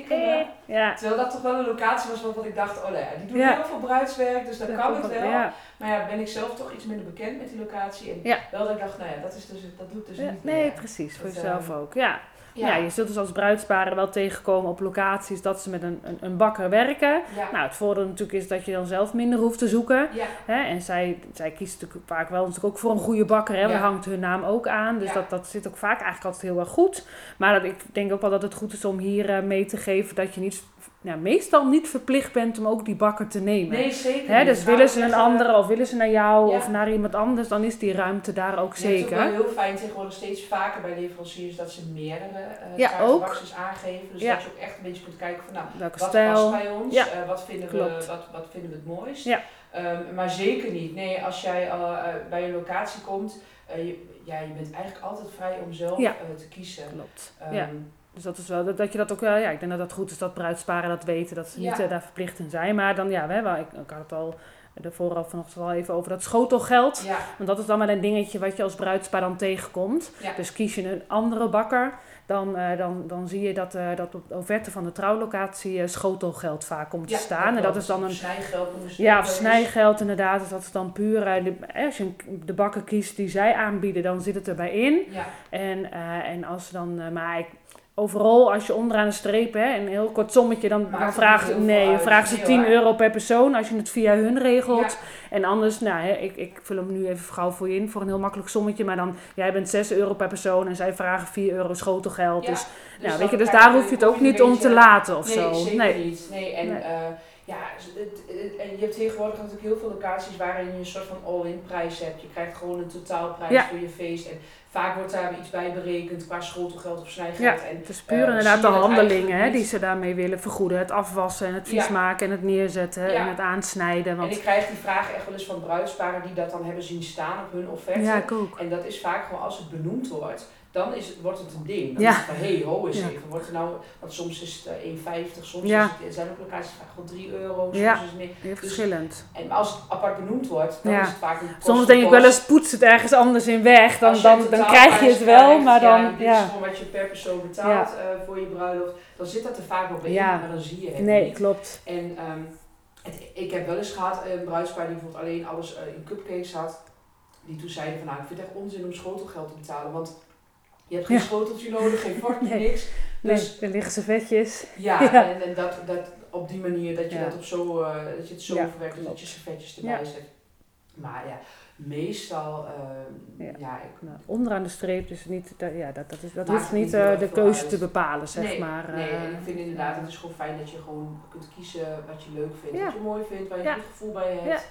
Speaker 2: me.
Speaker 1: Ja.
Speaker 2: Terwijl dat toch wel een locatie was waarvan ik dacht, oh nee, die doen
Speaker 1: Ja.
Speaker 2: heel veel bruidswerk, dus
Speaker 1: Dat
Speaker 2: kan het
Speaker 1: wel-. Ja.
Speaker 2: Maar ja, ben ik zelf toch iets minder bekend met die locatie. En
Speaker 1: Ja.
Speaker 2: wel dat ik dacht, nou ja, dat, is dus, dat doet dus
Speaker 1: Ja,
Speaker 2: niet
Speaker 1: nee,
Speaker 2: meer.
Speaker 1: precies. Voor
Speaker 2: Dat,
Speaker 1: jezelf
Speaker 2: eh,
Speaker 1: ook. Ja.
Speaker 2: Ja,
Speaker 1: Ja. je zult dus als bruidsparen wel tegenkomen op locaties dat ze met een, een, een bakker werken.
Speaker 2: ja,
Speaker 1: Nou, het voordeel natuurlijk is dat je dan zelf minder hoeft te zoeken.
Speaker 2: ja,
Speaker 1: Hè? En zij, zij kiest natuurlijk vaak wel natuurlijk ook voor een goede bakker. Hè? Daar hangt hun naam ook aan. Dus dat, dat zit ook vaak eigenlijk altijd heel erg goed. Maar dat, ik denk ook wel dat het goed is om hier eh, mee te geven dat je niet, nou, meestal niet verplicht bent om ook die bakker te nemen.
Speaker 2: nee, zeker
Speaker 1: Hè,
Speaker 2: niet.
Speaker 1: dus willen ze een andere of willen ze naar jou
Speaker 2: Ja.
Speaker 1: of naar iemand anders, dan is die ruimte daar ook
Speaker 2: ja, Het is ook
Speaker 1: zeker.
Speaker 2: wel heel fijn tegenwoordig steeds vaker bij leveranciers dat ze meerdere uh,
Speaker 1: Ja,
Speaker 2: aangeven. Dus
Speaker 1: Ja.
Speaker 2: dat je ook echt een beetje kunt kijken van nou,
Speaker 1: Welke
Speaker 2: wat
Speaker 1: stijl?
Speaker 2: past bij ons,
Speaker 1: Ja,
Speaker 2: eh, wat, vinden we, wat, wat vinden we het mooist.
Speaker 1: Ja.
Speaker 2: Ehm, maar zeker niet. Nee, als jij eh, bij een locatie komt, eh, je, ja, je bent eigenlijk altijd vrij om zelf te kiezen.
Speaker 1: Klopt.
Speaker 2: Ehm,
Speaker 1: ja. Dus dat is wel, dat, dat je dat ook, eh, ja, ik denk dat dat goed is dat bruidsparen dat weten, dat ze niet
Speaker 2: Ja.
Speaker 1: eh, daar verplicht in zijn. Maar dan, ja, we, hebben- ik, ik had het al ervoor al vanochtend al even over dat schotelgeld.
Speaker 2: Ja,
Speaker 1: Want dat is dan wel een dingetje wat je als bruidspaar dan tegenkomt.
Speaker 2: ja.
Speaker 1: Dus kies je een andere bakker, dan, eh, dan, dan zie je dat, eh, dat op de offerte van de trouwlocatie schotelgeld vaak komt te
Speaker 2: Ja,
Speaker 1: staan. En dat is dan een
Speaker 2: snijgeld
Speaker 1: Ja, of
Speaker 2: wel
Speaker 1: snijgeld inderdaad. Dus dat is dan puur, de, als je de bakken kiest die zij aanbieden, dan zit het erbij in.
Speaker 2: Ja,
Speaker 1: En, en als dan, maar ik, overal als je onderaan de streep, hè, een heel kort sommetje, dan, dan vraagt, nee, vraagt ze
Speaker 2: Nee,
Speaker 1: 10
Speaker 2: hoor.
Speaker 1: euro per persoon als je het via hun regelt.
Speaker 2: ja,
Speaker 1: En anders, nou, hè, ik, ik vul hem nu even gauw voor je in voor een heel makkelijk sommetje, maar dan, jij bent 6 euro per persoon en zij vragen 4 euro schotelgeld.
Speaker 2: Ja,
Speaker 1: dus,
Speaker 2: dus
Speaker 1: nou, weet je, dus daar hoef je het ook
Speaker 2: een
Speaker 1: niet om te laten of
Speaker 2: nee,
Speaker 1: zo. Nee.
Speaker 2: niet. Nee, en
Speaker 1: Nee.
Speaker 2: eh, Ja, en je hebt tegenwoordig natuurlijk heel veel locaties waarin je een soort van all-in prijs hebt. Je krijgt gewoon een totaalprijs voor je feest. En vaak wordt daar iets bij berekend qua schotelgeld of snijgeld.
Speaker 1: Ja, en, het is puur uh, inderdaad de handelingen hè, die ze daarmee willen vergoeden. Het afwassen en het vies maken en het neerzetten en het aansnijden.
Speaker 2: Want... En ik krijg die vraag echt wel eens van bruidsparen die dat dan hebben zien staan op hun offerte.
Speaker 1: Ja, ik ook.
Speaker 2: En dat is vaak gewoon als het benoemd wordt dan is het, wordt het een ding. Dan ja. is het van, hé, hey, ho eens even. Wordt er nou, want soms is het uh, 1,50, soms ja. is het, zijn ook locaties vaak gewoon 3 euro, soms
Speaker 1: ja.
Speaker 2: is het meer.
Speaker 1: Dus, verschillend.
Speaker 2: En als het apart benoemd wordt, dan is het vaak een
Speaker 1: Soms denk ik wel eens, poets het ergens anders in weg, dan, dan, dan krijg je het wel, krijgt, maar dan...
Speaker 2: Ja, dit is gewoon wat je per persoon betaalt uh, voor je bruiloft. Dan zit dat er vaak wel bij in, maar dan zie je het
Speaker 1: nee,
Speaker 2: niet.
Speaker 1: klopt.
Speaker 2: En um, het, ik heb wel eens gehad, een bruidspaar die bijvoorbeeld alleen alles uh, in cupcakes had. Die toen zeiden van, nou, ik vind het echt onzin om schotelgeld te betalen, want je hebt geen ja. schoteltje nodig, geen vorkje,
Speaker 1: nee.
Speaker 2: niks.
Speaker 1: Dus, nee, er liggen servetjes.
Speaker 2: Ja, ja. en, en dat, dat op die manier dat je, ja. dat, op zo, uh, dat je het zo verwerkt, dat je servetjes erbij zet. Maar ja, meestal, uh, ja. ik,
Speaker 1: nou, onderaan de streep, dus niet, dat, ja, dat, dat, is, dat hoeft niet uh, de keuze uit. te bepalen, zeg
Speaker 2: nee,
Speaker 1: maar.
Speaker 2: Nee, en ik vind inderdaad, het is gewoon fijn dat je gewoon kunt kiezen wat je leuk vindt, wat je mooi vindt, waar je een goed gevoel bij hebt.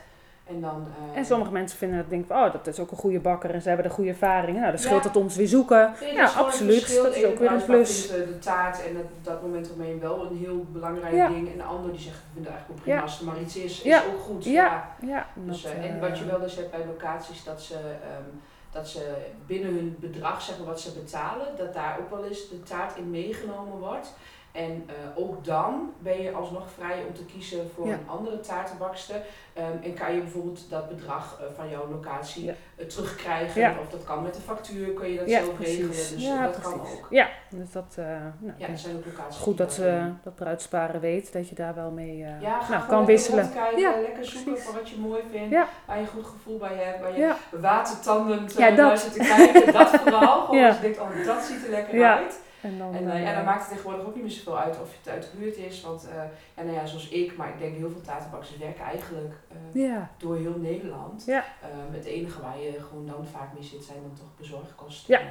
Speaker 2: En, dan, uh,
Speaker 1: en sommige mensen vinden dat denken oh, dat is ook een goede bakker en ze hebben de goede ervaringen. Nou, dan scheelt ja. het ons weer zoeken.
Speaker 2: Nee,
Speaker 1: ja, absoluut. Dat is ook weer een plus.
Speaker 2: De, de taart en op dat moment ermee wel een heel belangrijk ja. ding. En de ander die zegt, ik vind het eigenlijk prima. Ja. Als er maar iets is, is ook goed.
Speaker 1: Ja. Ja.
Speaker 2: Dus,
Speaker 1: dat,
Speaker 2: uh, en wat je wel dus hebt bij locaties, dat ze, um, dat ze binnen hun bedrag, zeg maar, wat ze betalen, dat daar ook wel eens de taart in meegenomen wordt. En uh, ook dan ben je alsnog vrij om te kiezen voor ja. een andere taartenbakster. Um, en kan je bijvoorbeeld dat bedrag uh, van jouw locatie ja. uh, terugkrijgen.
Speaker 1: Ja.
Speaker 2: Of dat kan met de factuur, kun je dat zelf precies. regelen. Dus dat precies. kan ook.
Speaker 1: Ja, dus dat, nou,
Speaker 2: ja, dat zijn ook locaties.
Speaker 1: Goed dat dat bruidsparen weet, dat je daar wel mee
Speaker 2: ja,
Speaker 1: nou, kan wisselen.
Speaker 2: Kijken, lekker zoeken
Speaker 1: precies.
Speaker 2: voor wat je mooi vindt. Waar je goed gevoel bij hebt. Waar je watertandend
Speaker 1: ja,
Speaker 2: naar zit te kijken. dat vooral. Gewoon als je denkt, oh dat ziet er lekker uit.
Speaker 1: En dan,
Speaker 2: en uh, ja, dan maakt het tegenwoordig ook niet meer zoveel uit of het uit de buurt is. Want uh, ja, nou ja, zoals ik, maar ik denk heel veel tatenbakkers werken eigenlijk uh,
Speaker 1: ja.
Speaker 2: door heel Nederland.
Speaker 1: Ja.
Speaker 2: het enige waar je gewoon dan vaak mee zit zijn dan toch bezorgkosten.
Speaker 1: Ja.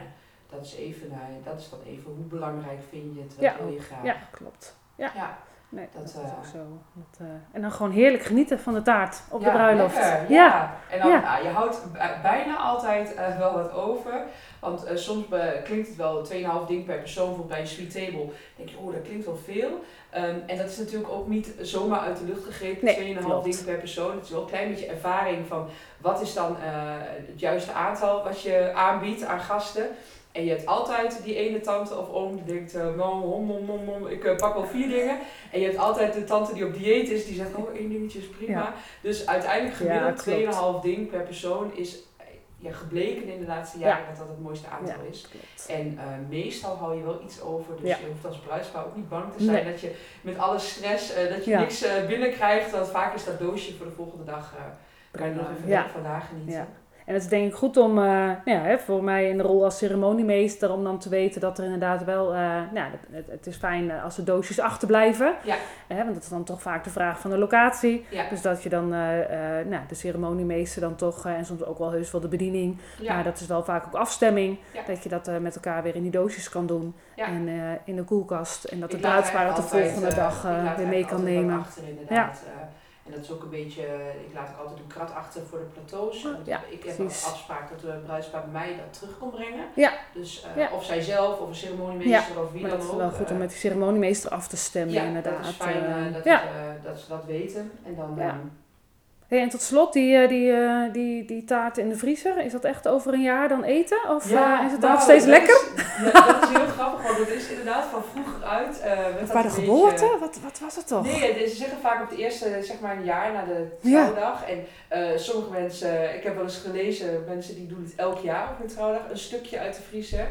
Speaker 2: dat, is even, dat is dan even hoe belangrijk vind je het, wat
Speaker 1: ja,
Speaker 2: wil je graag.
Speaker 1: Ja, klopt. Ja. Nee, dat, dat is ook zo. Dat, uh, en dan gewoon heerlijk genieten van de taart op
Speaker 2: ja,
Speaker 1: de bruiloft.
Speaker 2: Lekker, ja. ja. En dan, ja. je houdt bijna altijd uh, wel wat over. Want soms klinkt het wel 2,5 ding per persoon voor bij een sweet table. Dan denk je, oh, dat klinkt wel veel. Um, en dat is natuurlijk ook niet zomaar uit de lucht gegrepen,
Speaker 1: nee,
Speaker 2: 2,5 ding per persoon. Het is wel een klein beetje ervaring van wat is dan het juiste aantal wat je aanbiedt aan gasten. En je hebt altijd die ene tante of oom die denkt, uh, mom, mom, mom, mom, ik uh, pak wel vier dingen. En je hebt altijd de tante die op dieet is, die zegt, oh één dingetje is prima. Ja. Dus uiteindelijk gemiddeld ja, 2,5 ding per persoon is ja, gebleken in de laatste jaren ja. dat dat het mooiste aantal
Speaker 1: ja,
Speaker 2: is.
Speaker 1: Klopt.
Speaker 2: En uh, meestal hou je wel iets over, dus je hoeft als bruidspaar ook niet bang te zijn nee. dat je met alle stress, dat je niks binnenkrijgt. Want vaak is dat doosje voor de volgende dag, kan je nog even vandaag genieten.
Speaker 1: En het is denk ik goed om, uh, nou ja, hè, voor mij in de rol als ceremoniemeester, om dan te weten dat er inderdaad wel, uh, nou, het, het, is fijn als de doosjes achterblijven.
Speaker 2: Ja.
Speaker 1: Hè, want dat is dan toch vaak de vraag van de locatie.
Speaker 2: Ja.
Speaker 1: Dus dat je dan, uh, nou, de ceremoniemeester dan toch, en soms ook wel heus wel de bediening,
Speaker 2: ja.
Speaker 1: maar dat is wel vaak ook afstemming, dat je dat met elkaar weer in die doosjes kan doen.
Speaker 2: Ja.
Speaker 1: En in de koelkast. En dat de bruidspaar het de volgende dag weer mee kan nemen.
Speaker 2: Achter. Ja. En dat is ook een beetje, ik laat ook altijd een krat achter voor de plateaus.
Speaker 1: Ja,
Speaker 2: ik heb een afspraak dat de bruidspaar mij dat terug kon brengen.
Speaker 1: Ja.
Speaker 2: Dus uh, ja. of zij zelf of een ceremoniemeester of wie
Speaker 1: maar
Speaker 2: dan
Speaker 1: ook.
Speaker 2: Het
Speaker 1: is wel goed om met de ceremoniemeester af te stemmen inderdaad.
Speaker 2: dat is fijn uh, dat, het, uh, dat ze dat weten. En dan...
Speaker 1: Hey, en tot slot, die, die, uh, die, die taart in de vriezer, is dat echt over een jaar dan eten? Of
Speaker 2: ja,
Speaker 1: uh, is het
Speaker 2: nou,
Speaker 1: nog steeds lekker?
Speaker 2: Is, ja, dat is heel grappig, want het is inderdaad van vroeger uit. Uh,
Speaker 1: bij de geboorte? Beetje, wat, wat was het toch?
Speaker 2: Nee, ze zeggen vaak op de eerste, zeg maar een jaar na de trouwdag. Ja. En sommige mensen, ik heb wel eens gelezen, mensen die doen het elk jaar op hun trouwdag, een stukje uit de vriezer.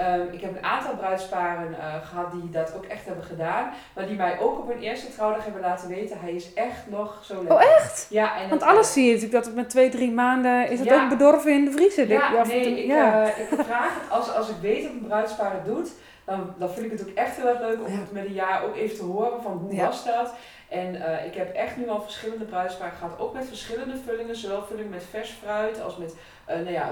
Speaker 2: Um, ik heb een aantal bruidsparen uh, gehad die dat ook echt hebben gedaan. Maar die mij ook op hun eerste trouwdag hebben laten weten, hij is echt nog zo lekker.
Speaker 1: Oh echt?
Speaker 2: Ja. En
Speaker 1: Want alles uh, zie je natuurlijk, dat het met twee, drie maanden, is het
Speaker 2: ja.
Speaker 1: ook bedorven in de vriezer?
Speaker 2: Ja,
Speaker 1: ja
Speaker 2: nee, ik, ja. Uh, ik vraag het, als, als ik weet dat een bruidspaar het doet, dan, dan vind ik het ook echt heel erg leuk om het met een jaar ook even te horen van hoe was dat. En uh, ik heb echt nu al verschillende bruidsparen gehad, ook met verschillende vullingen. Zowel vulling met vers fruit als met nou ja,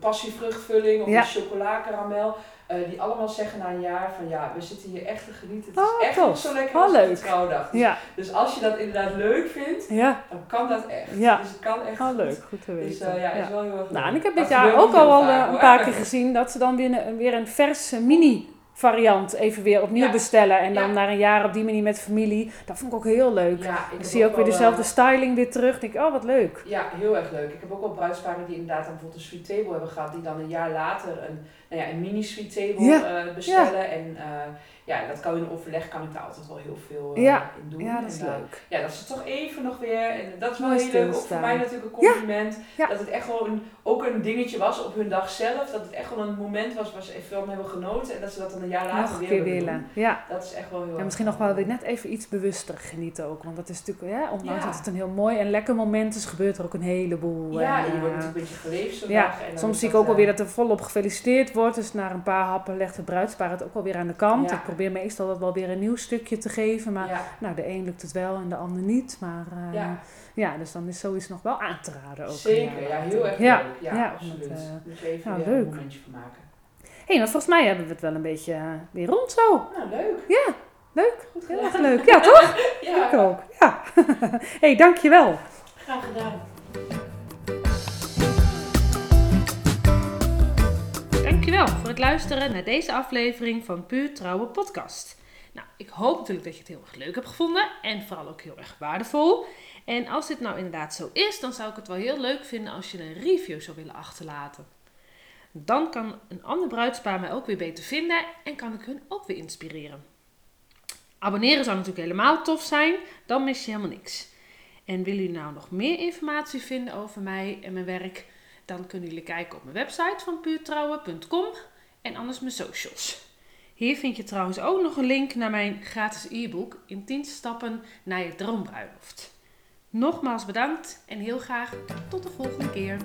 Speaker 2: passievruchtvulling of
Speaker 1: Ja.
Speaker 2: een chocola karamel. eh, die allemaal zeggen na een jaar van ja, we zitten hier echt te genieten. Het
Speaker 1: Oh,
Speaker 2: is echt
Speaker 1: tof.
Speaker 2: nog zo lekker
Speaker 1: Oh,
Speaker 2: als
Speaker 1: leuk.
Speaker 2: trouwdag. Dus,
Speaker 1: Ja,
Speaker 2: dus als je dat inderdaad leuk vindt,
Speaker 1: ja.
Speaker 2: dan kan dat echt.
Speaker 1: Ja.
Speaker 2: Dus het kan echt
Speaker 1: Oh,
Speaker 2: goed.
Speaker 1: leuk. Goed te
Speaker 2: Dus
Speaker 1: weten.
Speaker 2: eh, ja, is wel heel erg
Speaker 1: Nou, en ik heb dit jaar ook al
Speaker 2: vaak,
Speaker 1: eh, een
Speaker 2: hoor.
Speaker 1: paar keer gezien dat ze dan weer een, weer een verse mini variant even weer opnieuw
Speaker 2: Ja.
Speaker 1: bestellen. En dan
Speaker 2: Ja.
Speaker 1: na een jaar op die manier met familie. Dat vond ik ook heel leuk.
Speaker 2: Ja, ik
Speaker 1: zie je ook weer dezelfde
Speaker 2: eh,
Speaker 1: styling weer terug. Denk ik, oh wat leuk.
Speaker 2: Ja, heel erg leuk. Ik heb ook wel bruidsparen die inderdaad dan bijvoorbeeld een sweet table hebben gehad, die dan een jaar later een, nou ja, een mini sweet table
Speaker 1: Ja.
Speaker 2: eh, bestellen. En eh, ja, dat kan in overleg kan ik daar altijd wel heel veel in doen.
Speaker 1: Ja, dat is
Speaker 2: En,
Speaker 1: leuk.
Speaker 2: ja, dat is toch even nog weer, en dat is wel heel leuk, ook voor mij natuurlijk een compliment. Dat het echt een, ook een dingetje was op hun dag zelf, dat het echt wel een moment was waar ze even van hebben genoten en dat ze dat dan een jaar later
Speaker 1: Nog
Speaker 2: weer willen doen.
Speaker 1: Ja.
Speaker 2: Dat is echt wel heel
Speaker 1: En misschien nog wel weer net even iets bewuster genieten ook. Want dat is natuurlijk, ja, ondanks
Speaker 2: Ja.
Speaker 1: dat het een heel mooi en lekker moment is, gebeurt er ook een heleboel.
Speaker 2: Ja,
Speaker 1: En,
Speaker 2: je wordt
Speaker 1: eh,
Speaker 2: natuurlijk een beetje geleefd zo'n
Speaker 1: ja.
Speaker 2: En
Speaker 1: Soms zie ik ook wel
Speaker 2: eh,
Speaker 1: weer dat er volop gefeliciteerd wordt. Dus na een paar happen legt het bruidspaar het ook wel weer aan de kant.
Speaker 2: Ja.
Speaker 1: Ik probeer meestal dat wel weer een nieuw stukje te geven. Maar nou, de een lukt het wel en de ander niet. Maar eh, ja. Dus dan is zoiets nog wel aan te raden ook.
Speaker 2: Zeker, ja, heel erg
Speaker 1: Ja,
Speaker 2: leuk. Ja,
Speaker 1: ja,
Speaker 2: absoluut.
Speaker 1: eh,
Speaker 2: je even
Speaker 1: nou,
Speaker 2: weer
Speaker 1: leuk.
Speaker 2: een momentje van maken.
Speaker 1: Hé, hey, maar volgens mij hebben we het wel een beetje eh, weer rond zo.
Speaker 2: Nou, leuk.
Speaker 1: Ja, leuk.
Speaker 2: Goed
Speaker 1: Heel erg leuk. Ja, toch?
Speaker 2: Ja,
Speaker 1: Ik ook. Ja. Hé, hey, dankjewel.
Speaker 2: graag gedaan.
Speaker 3: Dankjewel voor het luisteren naar deze aflevering van Puur Trouwen Podcast. Nou, ik hoop natuurlijk dat je het heel erg leuk hebt gevonden en vooral ook heel erg waardevol. En als dit nou inderdaad zo is, dan zou ik het wel heel leuk vinden als je een review zou willen achterlaten. Dan kan een ander bruidspaar mij ook weer beter vinden en kan ik hun ook weer inspireren. Abonneren zou natuurlijk helemaal tof zijn, dan mis je helemaal niks. En willen jullie nou nog meer informatie vinden over mij en mijn werk? Dan kunnen jullie kijken op mijn website van puurtrouwen.com en anders mijn socials. Hier vind je trouwens ook nog een link naar mijn gratis e-book in 10 stappen naar je droombruiloft. Nogmaals bedankt en heel graag tot de volgende keer.